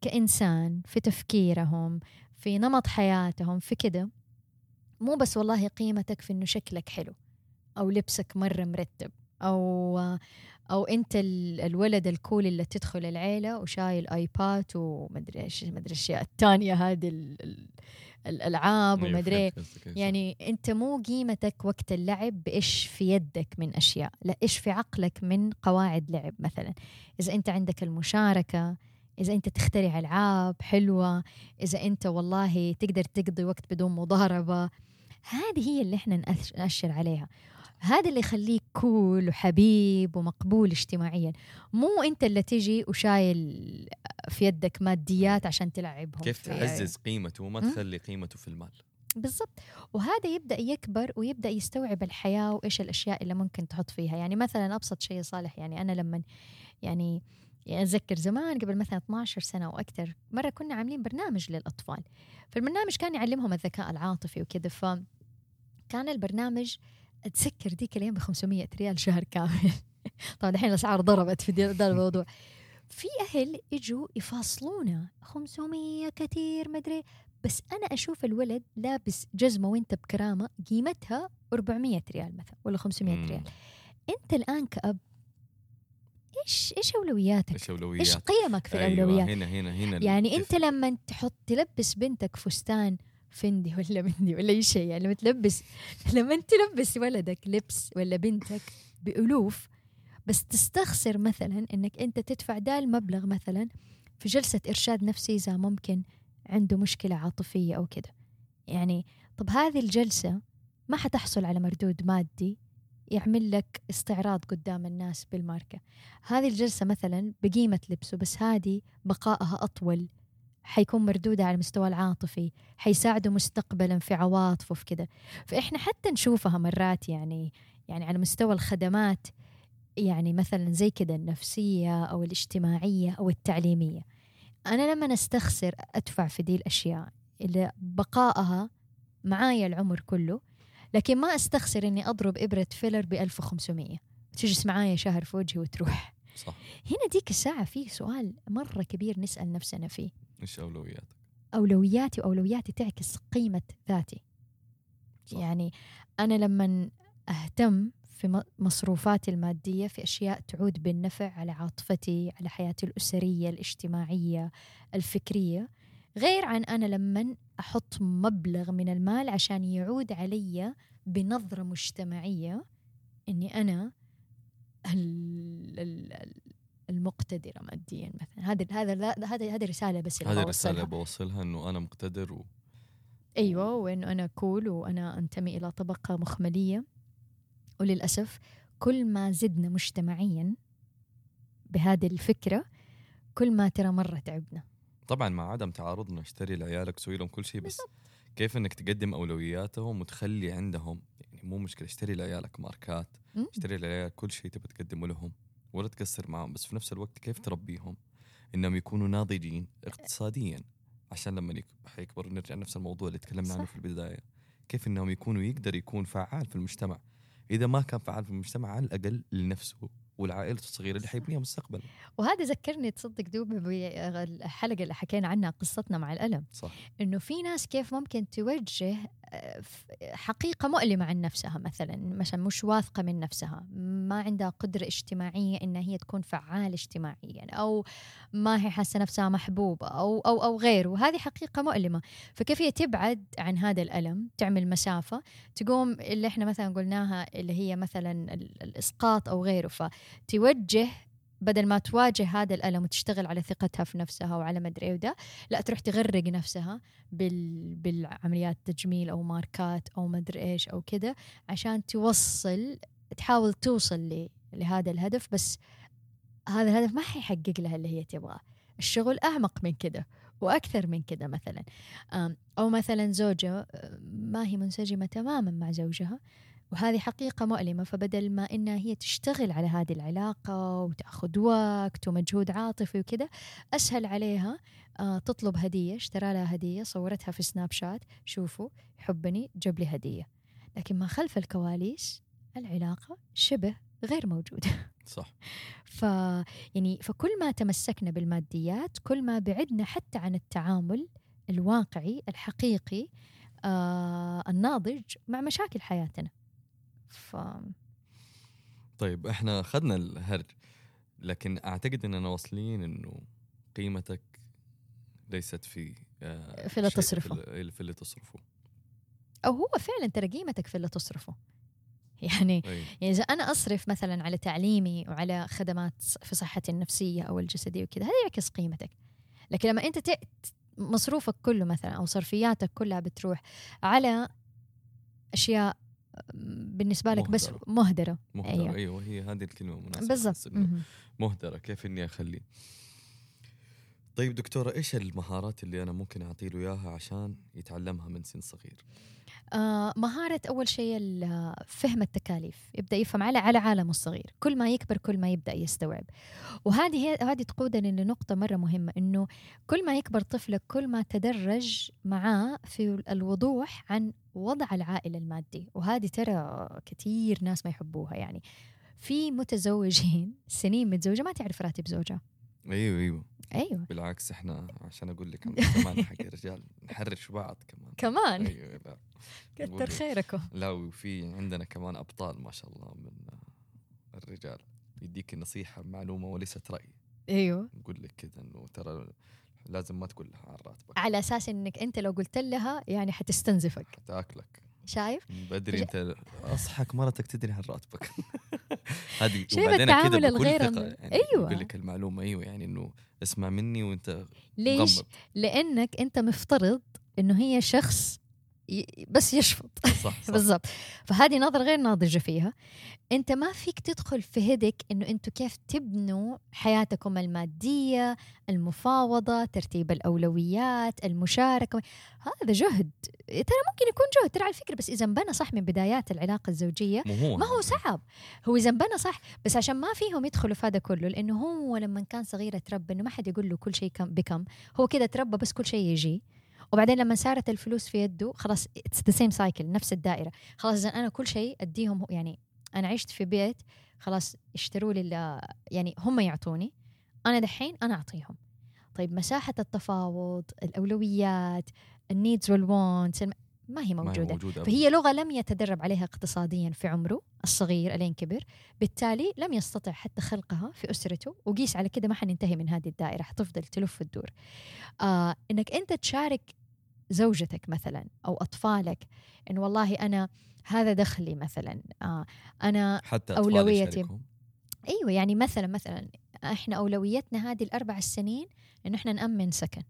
كإنسان في تفكيرهم في نمط حياتهم في كده مو بس والله قيمتك في إنه شكلك حلو أو لبسك مرة مرتب. أو أنت ال- الولد الكول اللي تدخل العيلة وشايل آيباد ومدري إيش مدري الأشياء التانية هذه ال- ال- الألعاب أيوة، ومدري إيه. صح. يعني أنت مو قيمتك وقت اللعب بإيش في يدك من أشياء لا إيش في عقلك من قواعد لعب مثلا إذا أنت عندك المشاركة إذا أنت تخترع ألعاب حلوة إذا أنت والله تقدر تقضي وقت بدون مضاربة هذه هي اللي إحنا نأش- نأشر عليها هذا اللي يخليك كول وحبيب ومقبول اجتماعيا. مو أنت اللي تجي وشايل في يدك ماديات عشان تلعبهم كيف تعزز قيمته وما. تخلي قيمته في المال. بالضبط. وهذا يبدأ يكبر ويبدأ يستوعب الحياة وإيش الأشياء اللي ممكن تحط فيها. يعني مثلا أبسط شيء صالح يعني أنا لما يعني يعني أتذكر زمان قبل مثلا 12 سنة أو أكثر مرة كنا عاملين برنامج للأطفال. فالبرنامج كان يعلمهم الذكاء العاطفي وكذا فكان البرنامج اتذكر ديك الأيام ب 500 ريال شهر كامل. طبعا الحين الأسعار ضربت في ذا الموضوع. في أهل يجوا يفاصلونا. 500 كثير مدري بس أنا أشوف الولد لابس جزمة وأنت بكرامة قيمتها 400 ريال مثلا ولا 500 مم. ريال. أنت الآن كأب إيش إيش أولوياتك؟ إيش إيش اولويات قيمك في أيوة، الأولويات؟ هنا هنا هنا يعني أنت. لما تحط تلبس بنتك فستان فندي ولا مندي ولا أي شيء. يعني لما تلبس لما تلبس ولدك لبس ولا بنتك بألوف بس تستخسر مثلا إنك أنت تدفع ده المبلغ مثلا في جلسة إرشاد نفسي إذا ممكن عنده مشكلة عاطفية أو كده. يعني طب هذه الجلسة ما حتحصل على مردود مادي يعمل لك استعراض قدام الناس بالماركة. هذه الجلسة مثلا بقيمة لبسه بس هذه بقائها أطول حيكون مردودة على المستوى العاطفي حيساعده مستقبلا في عواطفه في كده فإحنا حتى نشوفها مرات يعني يعني على مستوى الخدمات يعني مثلا زي كده النفسية أو الاجتماعية أو التعليمية. أنا لما أستخسر أدفع في دي الأشياء اللي بقائها معايا العمر كله لكن ما أستخسر إني أضرب إبرة فيلر ب 1500 تجلس معايا شهر في وجهي وتروح. صح. هنا ديك الساعة في سؤال مرة كبير نسأل نفسنا فيه. إيش أولوياتك؟ أولوياتي وأولوياتي تعكس قيمة ذاتي. صح. يعني أنا لما أهتم في مصروفاتي المادية في أشياء تعود بالنفع على عاطفتي على حياتي الأسرية الاجتماعية الفكرية. غير عن أنا لما أحط مبلغ من المال عشان يعود علي بنظرة مجتمعية إني أنا ال- ال- ال- المقتدرة ماديا مثلا. هذا هذا لا- هذا هذه رسالة بس هذه. الرساله بوصلها إنه أنا مقتدر و... أيوه وإنه أنا كول وأنا أنتمي إلى طبقة مخملية. وللأسف كل ما زدنا مجتمعيا بهذه الفكرة كل ما ترى مره تعبنا طبعا مع عدم تعارضنا اشتري لعيالك سوي لهم كل شيء بس كيف إنك تقدم أولوياتهم وتخلي عندهم يعني مو مشكلة اشتري لعيالك ماركات. اشتري لعيالك كل شيء تبي تقدمه لهم. ولا تقصر معهم بس في نفس الوقت كيف تربيهم؟ إنهم يكونوا ناضجين اقتصاديا. عشان لما يك- حيكبروا نرجع نفس الموضوع اللي تكلمنا عنه. في البداية. كيف إنهم يكونوا يقدر يكون فعال في المجتمع؟ إذا ما كان فعال في المجتمع على الأقل لنفسه ولعائلته الصغيرة اللي حيبنيها مستقبلا. وهذا ذكرني تصدق دوب بالحلقة اللي حكينا عنها قصتنا مع الألم. صح. إنه في ناس كيف ممكن توجه حقيقة مؤلمة عن نفسها مثلا مثلا مش واثقة من نفسها ما عندها قدرة اجتماعية إنها هي تكون فعالة اجتماعيا أو ما هي حاسة نفسها محبوبة أو أو أو غيره وهذه حقيقة مؤلمة. فكيف هي تبعد عن هذا الألم؟ تعمل مسافة تقوم اللي إحنا مثلا قلناها اللي هي مثلا الإسقاط أو غيره. فتوجه بدل ما تواجه هذا الألم وتشتغل على ثقتها في نفسها وعلى مدري إيه وده لا تروح تغرق نفسها بال... بالعمليات تجميل أو ماركات أو مدري إيش أو كذا عشان توصل تحاول توصل ل... لهذا الهدف. بس هذا الهدف ما حيحقق لها اللي هي تبغاه. الشغل أعمق من كده وأكثر من كده مثلا. أو مثلا زوجة ما هي منسجمة تماما مع زوجها. وهذه حقيقة مؤلمة فبدل ما إنها هي تشتغل على هذه العلاقة وتأخذ وقت ومجهود عاطفي وكذا أسهل عليها آه تطلب هدية اشترى لها هدية صورتها في سناب شات شوفوا يحبني جاب لي هدية. لكن ما خلف الكواليس العلاقة شبه غير موجودة. صح. ف يعني فكل ما تمسكنا بالماديات كل ما بعدنا حتى عن التعامل الواقعي الحقيقي آه الناضج مع مشاكل حياتنا. ف طيب إحنا اخذنا الهرج لكن أعتقد إننا واصلين إنه قيمتك ليست في آه في اللي تصرفه. في اللي تصرفه. أو هو فعلا ترى قيمتك في اللي تصرفه. يعني أي. يعني إذا أنا أصرف مثلا على تعليمي وعلى خدمات في صحتي النفسية أو الجسدية وكذا هذا يعكس قيمتك. لكن لما أنت مصروفك كله مثلا أو صرفياتك كلها بتروح على أشياء بالنسبة لك بس مهدرة. مهدرة. أيوه, أيوة هي هذه الكلمة مناسبه بالضبط. مهدرة كيف إني اخليه طيب دكتورة إيش المهارات اللي أنا ممكن أعطي له إياها عشان يتعلمها من سن صغير؟ آه مهارة أول شيء فهم التكاليف. يبدأ يفهم على على عالمه الصغير. كل ما يكبر كل ما يبدأ يستوعب. وهذه هذه تقودنا لنقطة مرة مهمة إنه كل ما يكبر طفلك كل ما تدرج معاه في الوضوح عن وضع العائلة المادي. وهذه ترى كثير ناس ما يحبوها يعني. في متزوجين سنين متزوجة ما تعرف راتب زوجها. أيوه أيوه. أيوه. بالعكس إحنا عشان أقول لك كمان حق الرجال نحرش بعض كمان. كمان؟ أيوه لا. كتر خيركم. لا وفي عندنا كمان أبطال ما شاء الله من الرجال. يديك نصيحة معلومة وليست رأي. أيوه. يقول لك كذا إنه ترى لازم ما تقول لها عن راتبك. على أساس إنك أنت لو قلت لها يعني حتستنزفك. حتأكلك. شايف؟ بدري انت اصحك مرتك تدري عن راتبك هذه شايف التعامل الغير يعني أيوه يقول لك المعلومة أيوه يعني إنه اسمع مني وأنت ليش؟ مغمض. لأنك أنت مفترض إنه هي شخص بس يشفط. صح, صح. بالضبط. فهذه نظرة غير ناضجة فيها. أنت ما فيك تدخل في هدك إنه أنتم كيف تبنوا حياتكم المادية المفاوضة ترتيب الأولويات المشاركة. هذا جهد. ترى ممكن يكون جهد ترى على الفكرة بس إذا انبنى صح من بدايات العلاقة الزوجية ما هو صعب. هو إذا انبنى صح بس عشان ما فيهم يدخلوا في هذا كله لأنه هو لما كان صغير تربى إنه ما حد يقول له كل شيء بكم. هو كذا تربى بس كل شيء يجي. وبعدين لما صارت الفلوس في يده خلاص it's the same cycle نفس الدائرة. خلاص اذا أنا كل شيء أديهم يعني أنا عشت في بيت خلاص اشتروا لي يعني هم يعطوني أنا دحين أنا أعطيهم. طيب مساحة التفاوض الأولويات ال needs وال wants ما هي موجودة, ما هي موجودة. فهي لغة لم يتدرب عليها اقتصاديا في عمره الصغير ألين كبر بالتالي لم يستطع حتى خلقها في أسرته وقيس على كده ما حننتهي من هذه الدائرة حتفضل تلف وتدور. آه إنك أنت تشارك زوجتك مثلا أو أطفالك إن والله أنا هذا دخلي مثلا آه أنا حتى أولويتي أيوة يعني مثلا مثلا إحنا أولويتنا هذه الأربع سنين إنه إحنا نأمن سكن.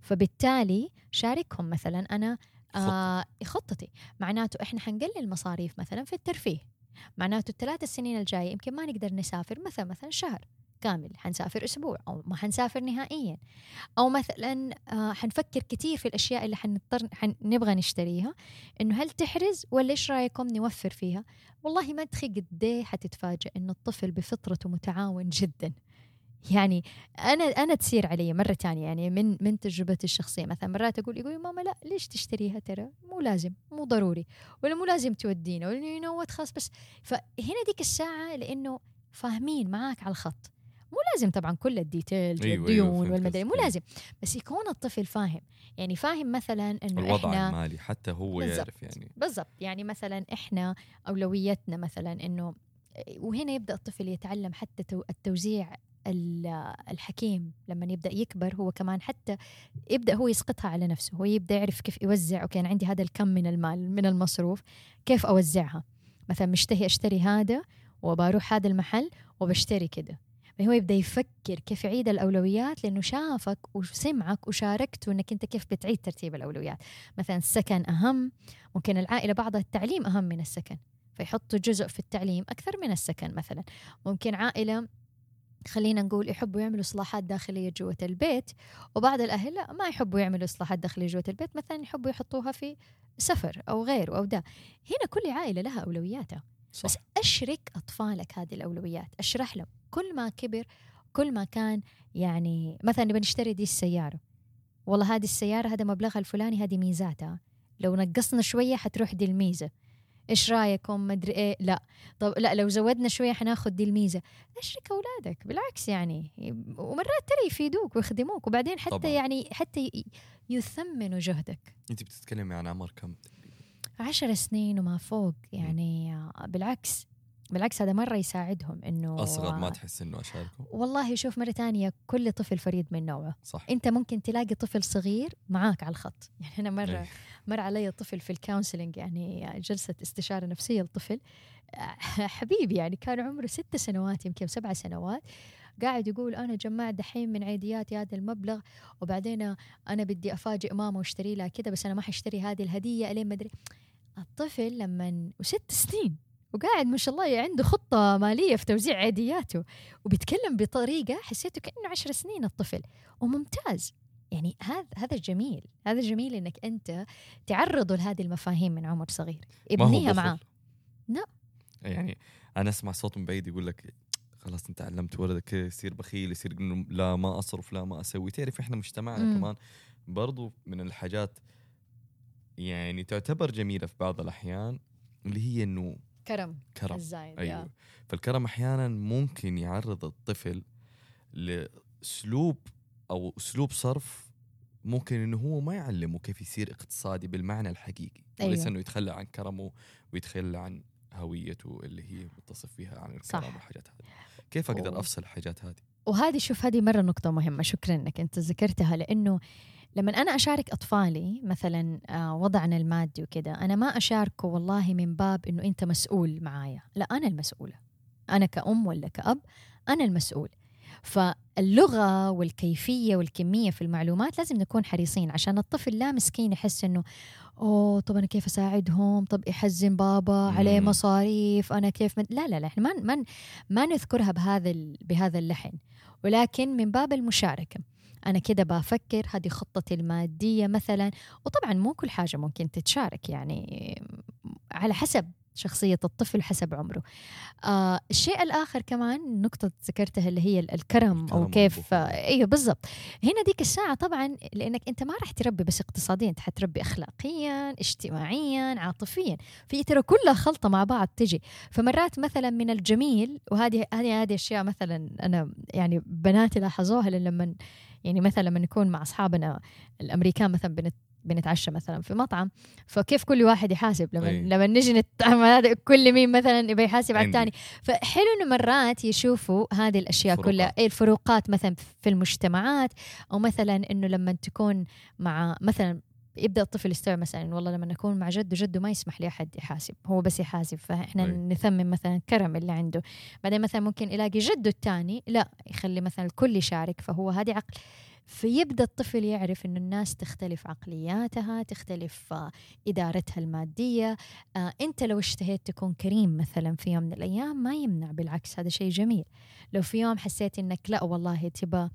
فبالتالي شاركهم مثلا أنا آه خطتي. معناته إحنا حنقلل مصاريف مثلا في الترفيه. معناته الثلاث السنين الجاية يمكن ما نقدر نسافر مثلا مثلا شهر. كامل حنسافر أسبوع أو ما حنسافر نهائيا. أو مثلا آه حنفكر كثير في الأشياء اللي حنضطر حن نبغى نشتريها. إنه هل تحرز ولا إيش رأيكم نوفر فيها؟ والله ما تخي قد حتتفاجئ إنه الطفل بفطرته متعاون جدا. يعني أنا أنا تصير علي مرة ثانية يعني من من تجربتي الشخصية. مثلا مرات أقول يقول ماما لا ليش تشتريها ترى؟ مو لازم مو ضروري. ولا مو لازم تودينا ولا يو نو خلاص بس. فهنا ديك الساعة لأنه فاهمين معاك على الخط. مو لازم طبعا كل ال details أيوة، والديون أيوة، والمدري مو. لازم. بس يكون الطفل فاهم. يعني فاهم مثلا إنه الوضع إحنا المالي حتى هو. يعرف يعني. بالضبط. يعني مثلا إحنا اولويتنا مثلا إنه وهنا يبدأ الطفل يتعلم حتى تو- التوزيع ال- الحكيم. لما يبدأ يكبر هو كمان حتى يبدأ هو يسقطها على نفسه. هو يبدأ يعرف كيف يوزع okay أنا عندي هذا الكم من المال من المصروف كيف أوزعها؟ مثلا مشتهي أشتري هذا وبروح هذا المحل وبشتري كده. فهو يبدأ يفكر كيف يعيد الأولويات لأنه شافك وسمعك وشاركته انك أنت كيف بتعيد ترتيب الأولويات. مثلا السكن أهم ممكن العائلة بعضها التعليم أهم من السكن فيحطوا جزء في التعليم أكثر من السكن مثلا. ممكن عائلة خلينا نقول يحبوا يعملوا اصلاحات داخلية جوة البيت وبعض الأهل لا ما يحبوا يعملوا اصلاحات داخلية جوة البيت مثلا يحبوا يحطوها في سفر أو غيره أو ده. هنا كل عائلة لها أولوياتها. صح. بس أشرك أطفالك هذه الأولويات. أشرح لهم. كل ما كبر كل ما كان يعني مثلا نبي نشتري دي السيارة. والله هذه السيارة هذا مبلغها الفلاني هذه ميزاتها. لو نقصنا شوية حتروح دي الميزة. إيش رأيكم؟ مدري إيه. لا. طب لا لو زودنا شوية حناخذ دي الميزة. أشرك أولادك. بالعكس يعني. ومرات ترى يفيدوك ويخدموك. وبعدين حتى طبعاً. يعني حتى يثمنوا جهدك. أنت بتتكلمي عن عمر كم؟ عشر سنين وما فوق يعني بالعكس بالعكس هذا مرة يساعدهم إنه أصغر ما تحس إنه اشاركه والله شوف مرة تانية كل طفل فريد من نوعه. صح. أنت ممكن تلاقي طفل صغير معاك على الخط. يعني أنا مرة إيه. مر علي طفل في الكونسلنج يعني جلسة استشارة نفسية لطفل. حبيبي يعني كان عمره ست سنوات يمكن سبع سنوات. قاعد يقول أنا جمعت دحين من عيدياتي هذا المبلغ وبعدين أنا بدي أفاجئ ماما واشتري لها كذا بس أنا ما حاشتري هذه الهدية ألين ما أدري. الطفل لما وست سنين وقاعد ما شاء الله عنده خطة مالية في توزيع عيدياته وبيتكلم بطريقة حسيته كأنه عشر سنين الطفل وممتاز يعني هذا هذا جميل هذا جميل إنك أنت تعرضه لهذه المفاهيم من عمر صغير ابنيها. معاه لا. يعني أنا أسمع صوت من بعيد يقول لك خلاص أنت علمت ولدك يصير بخيل يصير لا ما أصرف لا ما أسوي تعرف إحنا مجتمعنا مم. كمان برضو من الحاجات يعني تعتبر جميلة في بعض الأحيان اللي هي انه كرم كرم الزايد أيوه يا. فالكرم أحيانا ممكن يعرض الطفل لأسلوب أو أسلوب صرف ممكن إنه هو ما يعلمه كيف يصير اقتصادي بالمعنى الحقيقي أيوة. وليس إنه يتخلى عن كرمه ويتخلى عن هويته اللي هي متصف فيها عن الكرم. والحاجات هذه كيف أقدر أوه. أفصل الحاجات هذه وهذه شوف هذه مرة نقطة مهمة شكرا إنك أنت ذكرتها لأنه لما أنا أشارك أطفالي مثلا آه، وضعنا المادي وكذا أنا ما أشاركه والله من باب إنه أنت مسؤول معايا. لا أنا المسؤولة. أنا كأم ولا كأب أنا المسؤول. فاللغة والكيفية والكمية في المعلومات لازم نكون حريصين عشان الطفل لا مسكين يحس إنه أوه طب أنا كيف أساعدهم؟ طب يحزن بابا عليه. مصاريف أنا كيف من... لا لا لا إحنا ما ما ما نذكرها بهذا ال... بهذا اللحن. ولكن من باب المشاركة أنا كده بفكر هذه خطتي المادية مثلا. وطبعا مو كل حاجة ممكن تتشارك يعني على حسب شخصية الطفل حسب عمره. آه الشيء الآخر كمان نقطة ذكرتها اللي هي الكرم الكرم أو كيف. آه أيوه بالضبط. هنا ديك الساعة طبعا لأنك أنت ما راح تربي بس اقتصاديا أنت حتربي أخلاقيا اجتماعيا عاطفيا. في ترى كلها خلطة مع بعض تجي. فمرات مثلا من الجميل وهذه هذه هذه أشياء مثلا أنا يعني بناتي لاحظوها لما يعني مثلا لما نكون مع أصحابنا الأمريكان مثلا بنت بنتعشى مثلا في مطعم فكيف كل واحد يحاسب لما أي. لما نجي نتعامل كل مين مثلا يبي يحاسب على. الثاني فحلو إنه مرات يشوفوا هذه الأشياء فروقات. كلها اي الفروقات مثلا في المجتمعات أو مثلا إنه لما تكون مع مثلا يبدأ الطفل يستوعب مثلا والله لما نكون مع جده جده ما يسمح لاحد يحاسب هو بس يحاسب فإحنا أي. نثمن مثلا الكرم اللي عنده. بعدين مثلا ممكن يلاقي جده الثاني لا يخلي مثلا الكل يشارك فهو هذه عقل. فيبدأ الطفل يعرف إنه الناس تختلف عقلياتها تختلف آه، إدارتها المادية. آه، أنت لو اشتهيت تكون كريم مثلا في يوم من الأيام ما يمنع بالعكس هذا شيء جميل. لو في يوم حسيت إنك لا والله تبى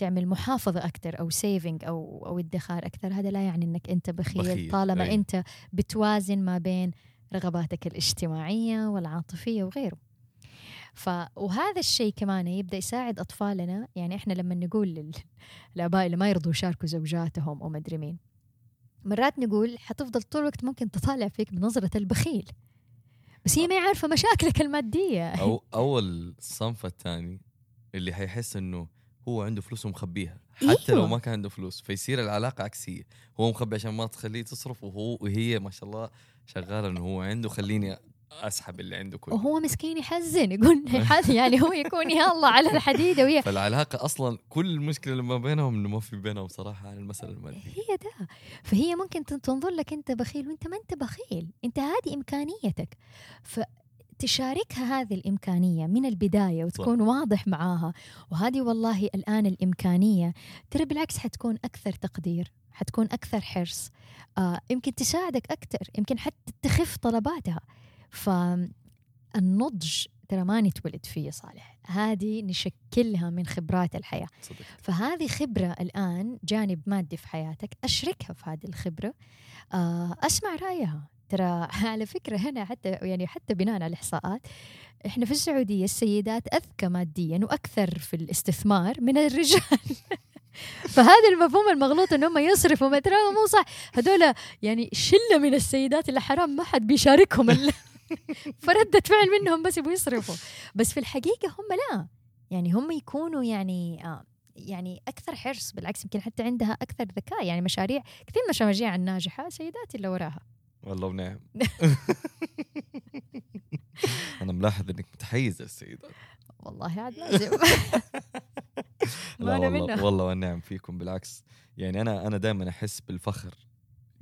تعمل محافظة أكثر أو سيفنج أو أو ادخار أكثر هذا لا يعني أنك أنت بخيل, بخيل، طالما أي. أنت بتوازن ما بين رغباتك الاجتماعية والعاطفية وغيره. ف وهذا الشيء كمان يبدأ يساعد أطفالنا يعني إحنا لما نقول لل- للاباء اللي ما يرضوا يشاركوا زوجاتهم أو مدري مين مرات نقول حتفضل طول الوقت ممكن تطالع فيك بنظرة البخيل. بس هي ما عارفه مشاكلك المادية. أو أو الصنف الثاني اللي حيحس إنه هو عنده فلوس ومخبيها. حتى لو أيوة. ما كان عنده فلوس فيصير العلاقة عكسية. هو مخبي عشان ما تخليه تصرف وهو وهي ما شاء الله شغالة إنه هو عنده خليني أسحب اللي عنده كله. وهو مسكين يحزن يقول يعني هو يكون يا الله على الحديده وهي فالعلاقة أصلا كل المشكلة اللي ما بينهم إنه ما في بينهم صراحة عن المساله الماديه هي ده. فهي ممكن تن- تنظر لك أنت بخيل وأنت ما أنت بخيل. أنت هذه إمكانيتك. فتشاركها هذه الإمكانية من البداية وتكون واضح معاها. وهذه والله الآن الإمكانية. ترى بالعكس حتكون أكثر تقدير حتكون أكثر حرص. آه يمكن تساعدك أكثر يمكن حتى تخف طلباتها. فالنضج ترى ما نتولد فيه صالح. هذه نشكلها من خبرات الحياة. صدق. فهذه خبرة الآن جانب مادي في حياتك. أشركها في هذه الخبرة. آه، أسمع رأيها. ترى على فكرة هنا حتى يعني حتى بناء على الإحصاءات إحنا في السعودية السيدات أذكى ماديا وأكثر في الاستثمار من الرجال. فهذا المفهوم المغلوط إن هم يصرفوا ما ترى مو صح. هذول يعني شلة من السيدات اللي حرام ما حد بيشاركهم فردة فعل منهم بس يبغوا يصرفوا. بس في الحقيقة هم لا. يعني هم يكونوا يعني آه يعني أكثر حرص بالعكس يمكن حتى عندها أكثر ذكاء. يعني مشاريع كثير من المشاريع الناجحة سيدات اللي وراها. والله ونعم أنا ملاحظ إنك متحيزة السيدات والله عاد لازم لا والله والله والنعم فيكم بالعكس. يعني أنا أنا دائما أحس بالفخر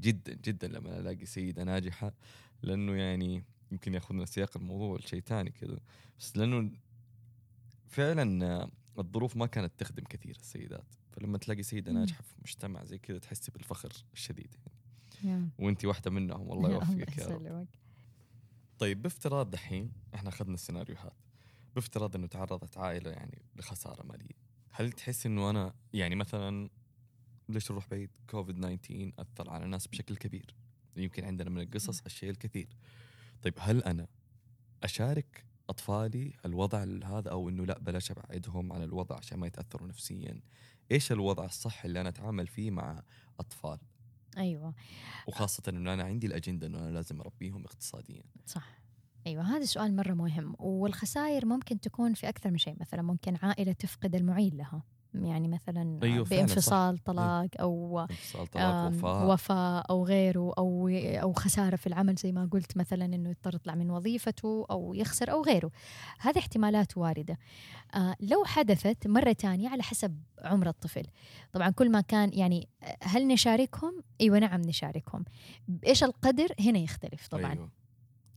جدا جدا لما ألاقي سيدة ناجحة لأنه يعني يمكن يأخذنا سياق الموضوع لشيء ثاني كذا. بس لأنه فعلا الظروف ما كانت تخدم كثير السيدات. فلما تلاقي سيدة. ناجحة في مجتمع زي كذا تحسي بالفخر الشديد. يا. وانت واحدة منهم والله يوفقك يا رب. طيب بافتراض دحين إحنا أخذنا السيناريوهات. بافتراض إنه تعرضت عائلة يعني لخسارة مالية. هل تحس إنه أنا يعني مثلا ليش نروح بعيد؟ كوفيد 19 أثر على الناس بشكل كبير. يمكن عندنا من القصص الشيء الكثير. طيب هل أنا أشارك أطفالي الوضع هذا أو إنه لا بلاش أبعدهم عن الوضع عشان ما يتأثروا نفسيا؟ إيش الوضع الصح اللي أنا أتعامل فيه مع أطفال؟ أيوه. وخاصة إنه أنا عندي الأجندة إنه أنا لازم أربيهم اقتصاديا. صح. أيوه هذا سؤال مرة مهم. والخسائر ممكن تكون في أكثر من شيء. مثلا ممكن عائلة تفقد المعين لها. يعني مثلا أيوة صح. بانفصال طلاق أو انفصال طلاق آم، وفاة. وفاة أو غيره أو أو خسارة في العمل زي ما قلت مثلا إنه يضطر يطلع من وظيفته أو يخسر أو غيره. هذه احتمالات واردة. آه لو حدثت مرة تانية على حسب عمر الطفل. طبعا كل ما كان يعني هل نشاركهم؟ أيوة نعم نشاركهم. إيش القدر؟ هنا يختلف طبعا. أيوة.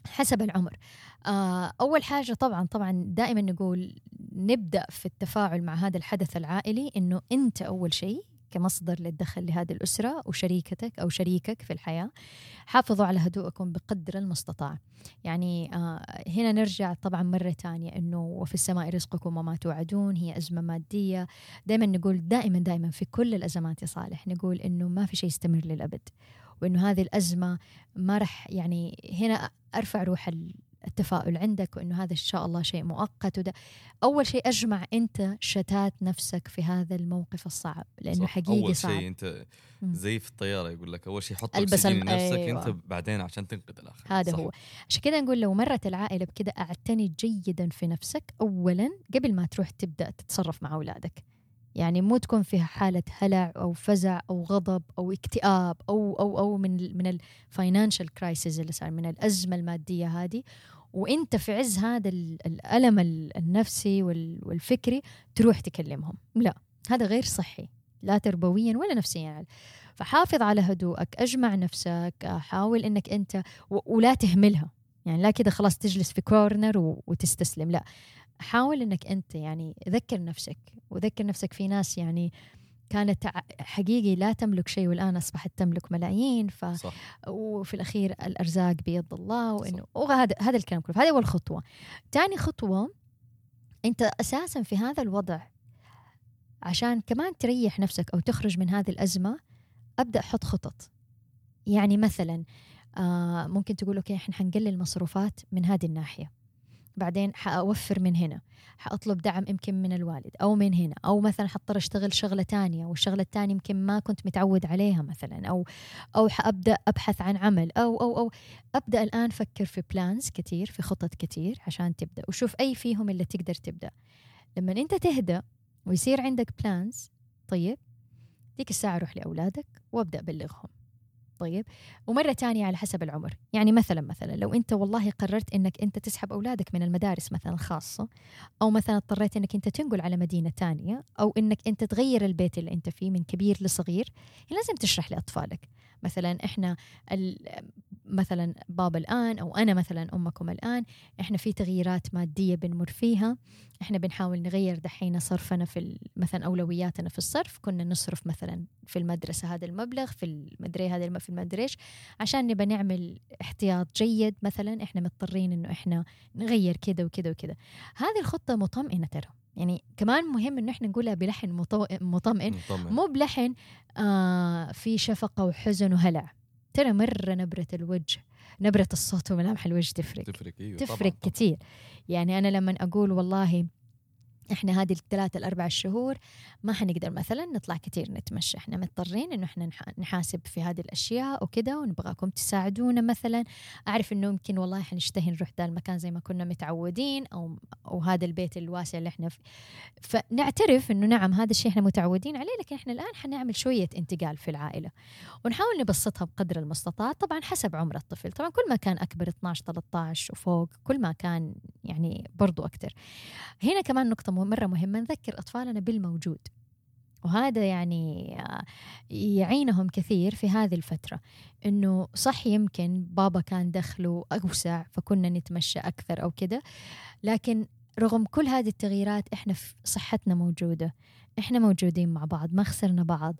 حسب العمر. آه، أول حاجة طبعا طبعا دائما نقول نبدأ في التفاعل مع هذا الحدث العائلي إنه أنت أول شيء كمصدر للدخل لهذه الأسرة وشريكتك أو شريكك في الحياة حافظوا على هدوءكم بقدر المستطاع. يعني آه هنا نرجع طبعا مرة تانية أنه وفي السماء رزقكم وما توعدون هي أزمة مادية. دائما نقول دائما دائما في كل الأزمات يا صالح نقول أنه ما في شيء يستمر للأبد وأنه هذه الأزمة ما رح يعني هنا أرفع روح ال- التفاؤل عندك وإنه هذا إن شاء الله شيء مؤقت وده أول شيء أجمع أنت شتات نفسك في هذا الموقف الصعب لأنه صح. حقيقي أول صعب شيء انت. زي في الطيارة يقول لك أول شيء حط ألبس اكسجين لنفسك أيوة. انت بعدين عشان تنقذ الآخر هذا صح. هو عشان كذا نقول لو مرت العائلة بكذا أعتني جيدا في نفسك اولا قبل ما تروح تبدأ تتصرف مع أولادك يعني مو تكون فيها حالة هلع أو فزع أو غضب أو اكتئاب أو أو أو من من ال financial crisis اللي صار من الأزمة المادية هذه. وأنت في عز هذا ال- الألم ال- النفسي وال- والفكري تروح تكلمهم. لا هذا غير صحي لا تربويا ولا نفسيا. فحافظ على هدوءك أجمع نفسك حاول أنك أنت و- ولا تهملها. يعني لا كده خلاص تجلس في كورنر وتستسلم. لا حاول إنك أنت يعني ذكر نفسك وذكر نفسك في ناس يعني كانت حقيقي لا تملك شيء والآن أصبحت تملك ملايين ف صح. وفي الأخير الأرزاق بيد الله وإنه وهذا هذا الكلام كله هذه أول خطوة. ثاني خطوة أنت أساسا في هذا الوضع عشان كمان تريح نفسك أو تخرج من هذه الأزمة أبدأ حط خطط. يعني مثلا آه ممكن تقول okay إحنا حنقلل مصروفات من هذه الناحية. بعدين حأوفر من هنا. حأطلب دعم يمكن من الوالد أو من هنا. أو مثلا حضطر أشتغل شغلة تانية والشغلة التانية يمكن ما كنت متعود عليها مثلا. أو أو حأبدأ أبحث عن عمل. أو أو أو أبدأ الآن فكر في plans كتير في خطط كتير عشان تبدأ. وشوف أي فيهم اللي تقدر تبدأ. لما أنت تهدى ويصير عندك بلانز طيب ديك الساعة روح لأولادك وأبدأ بلغهم. طيب ومرة تانية على حسب العمر. يعني مثلا مثلا لو أنت والله قررت أنك أنت تسحب أولادك من المدارس مثلا الخاصة أو مثلا اضطريت أنك أنت تنقل على مدينة تانية أو أنك أنت تغير البيت اللي أنت فيه من كبير لصغير لازم تشرح لأطفالك. مثلا إحنا مثلا بابا الآن أو أنا مثلا أمكم الآن إحنا في تغييرات مادية بنمر فيها. إحنا بنحاول نغير دحين صرفنا في مثلا أولوياتنا في الصرف. كنا نصرف مثلا في المدرسة هذا المبلغ في المدري هذا في المدري إيش. عشان نبى نعمل احتياط جيد مثلا إحنا مضطرين إنه إحنا نغير كذا وكذا وكذا. هذه الخطة مطمئنة ترى. يعني كمان مهم إنه إحنا نقولها بلحن مطمئن, مطمئن. مو بلحن آه في شفقة وحزن وهلع. ترى مرة نبرة الوجه نبرة الصوت وملامح الوجه تفرق. تفرق أيوه تفرق طبعًا. كثير يعني أنا لما أقول والله إحنا هذه الثلاثة الأربع شهور ما حنقدر مثلا نطلع كثير نتمشى. إحنا مضطرين إنه إحنا نحاسب في هذه الأشياء وكذا ونبغاكم تساعدونا مثلا. أعرف إنه يمكن والله حنشتهي نروح ذا المكان زي ما كنا متعودين أو أو هذا البيت الواسع اللي إحنا فيه فنعترف إنه نعم هذا الشيء إحنا متعودين عليه لكن إحنا الآن حنعمل شوية انتقال في العائلة. ونحاول نبسطها بقدر المستطاع طبعا حسب عمر الطفل. طبعا كل ما كان أكبر 12 13 وفوق كل ما كان يعني برضو أكثر هنا كمان نقطة مرة مهمة نذكر أطفالنا بالموجود. وهذا يعني آه، يعينهم كثير في هذه الفترة. إنه صح يمكن بابا كان دخله أوسع فكنا نتمشى أكثر أو كده لكن رغم كل هذه التغييرات إحنا صحتنا موجودة. إحنا موجودين مع بعض ما خسرنا بعض.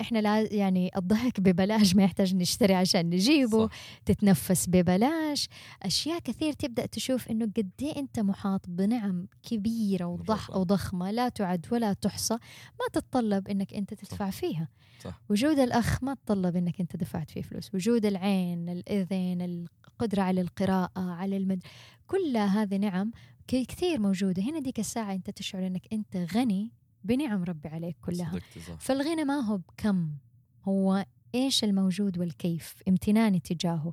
إحنا لا يعني الضحك ببلاش ما يحتاج نشتري عشان نجيبه صح. تتنفس ببلاش أشياء كثير تبدأ تشوف إنه قد إيه أنت محاط بنعم كبيرة وضخ وضخمة لا تعد ولا تحصى ما تتطلب إنك أنت تدفع صح. فيها صح. وجود الأخ ما تطلب إنك أنت دفعت فيه فلوس وجود العين الإذن القدرة على القراءة على المد كل هذه نعم كثير موجودة هنا ديك الساعة أنت تشعر إنك أنت غني بنعم ربي عليك كلها. فالغنى ما هو بكم هو إيش الموجود والكيف امتناني تجاهه.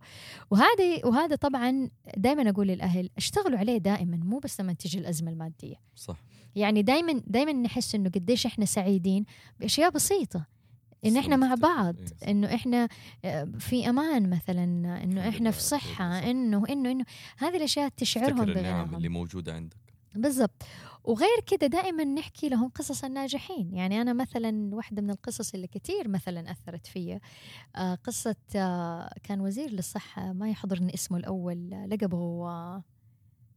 وهذا وهذا طبعا دائما أقول للأهل اشتغلوا عليه دائما مو بس لما تيجي الأزمة المادية. صح. يعني دائما دائما نحس إنه قديش إحنا سعيدين بأشياء بسيطة. ان إحنا مع بعض إيه، إنه إحنا آه، في أمان مثلا إنه إحنا في صحة إنه إنه إنه هذه الأشياء تشعرهم بالنعم اللي موجودة عندك. بالضبط. وغير كده دائما نحكي لهم قصص الناجحين. يعني أنا مثلا واحدة من القصص اللي كثير مثلا أثرت فيا آه قصة آه كان وزير للصحة ما يحضرني اسمه الأول لقبه آه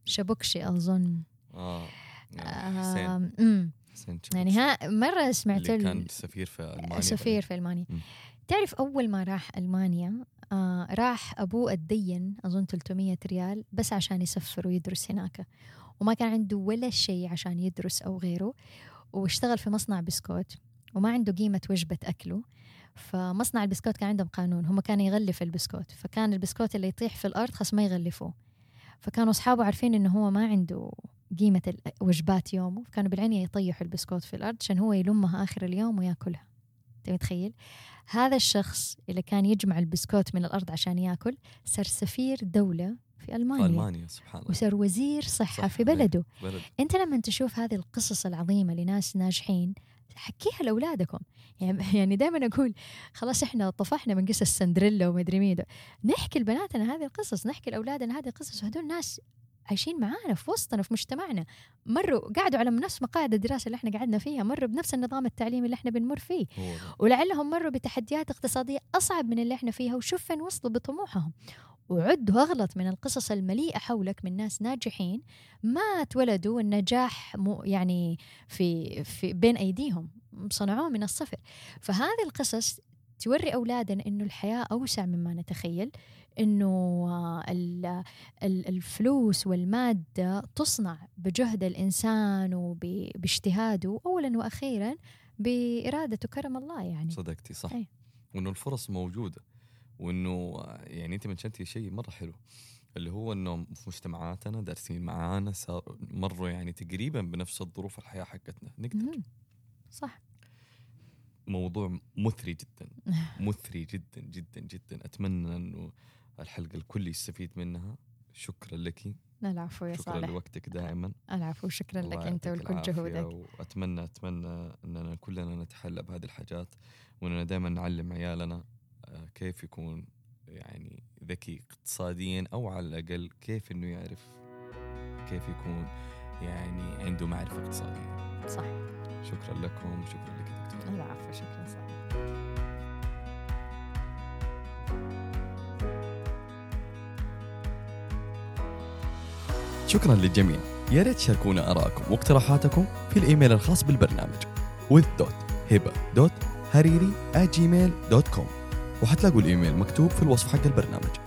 شبكشي أظن. آه, آه يعني ها مرة سمعت اللي كان سفير في ألمانيا سفير في ألمانيا. تعرف أول ما راح ألمانيا آه راح أبوه الدين أظن 300 ريال بس عشان يسفر ويدرس هناك. وما كان عنده ولا شيء عشان يدرس أو غيره واشتغل في مصنع بسكوت وما عنده قيمة وجبة أكله. فمصنع البسكوت كان عندهم قانون هم كانوا يغلف البسكوت. فكان البسكوت اللي يطيح في الأرض خلاص ما يغلفوه. فكانوا أصحابه عارفين إنه هو ما عنده قيمة وجبات يومه فكانوا بالعنية يطيحوا البسكوت في الأرض عشان هو يلمها آخر اليوم ويأكلها. أنت متخيل؟ هذا الشخص اللي كان يجمع البسكوت من الأرض عشان يأكل صار سفير دولة في ألمانيا. في ألمانيا سبحان الله. وصار وزير صحة صح في بلده. بلد. أنت لما تشوف هذه القصص العظيمة لناس ناجحين حكيها لأولادكم. يعني يعني دائما أقول خلاص إحنا طفحنا من قصص سندريلا ومدري مين نحكي لبناتنا هذه القصص نحكي لأولادنا هذه القصص. وهدول ناس عايشين معانا في وسطنا في مجتمعنا. مروا قعدوا على نفس مقاعد الدراسة اللي إحنا قعدنا فيها مروا بنفس النظام التعليمي اللي إحنا بنمر فيه. ولعلهم مروا بتحديات اقتصادية أصعب من اللي إحنا فيها وشوف فين وصلوا بطموحهم. وعد وأغلط من القصص المليئة حولك من ناس ناجحين ما اتولدوا النجاح مو يعني في, في بين أيديهم صنعوه من الصفر. فهذه القصص توري أولادنا أنه الحياة أوسع مما نتخيل. إنه الفلوس والمادة تصنع بجهد الإنسان وباجتهاده اولا وأخيرا باراده كرم الله يعني. صدقتي صح. أي. وإنه الفرص موجودة وإنه يعني أنت منشنتي شيء مرة حلو اللي هو إنه في مجتمعاتنا دارسين معانا مروا يعني تقريبا بنفس الظروف الحياة حقتنا. نقدر. صح. موضوع مثري جدا مثري جدا جدا جدا. أتمنى إنه الحلقة الكل يستفيد منها. شكرا لك. العفو يا شكرا صالح. لوقتك دائما. العفو شكرا لك أنت ولكل جهودك. وأتمنى أتمنى أننا كلنا نتحلى بهذه الحاجات وأننا دائما نعلم عيالنا آه، كيف يكون يعني ذكي اقتصاديا أو على الأقل كيف إنه يعرف كيف يكون يعني عنده معرفة اقتصادية. صح. شكرا لكم شكرا لك دكتور. العفو شكرا صالح. شكرا للجميع. يا ريت تشاركونا آراءكم واقتراحاتكم في الإيميل الخاص بالبرنامج with.hiba.hariri@gmail.com وحتلاقوا الإيميل مكتوب في الوصف حق البرنامج.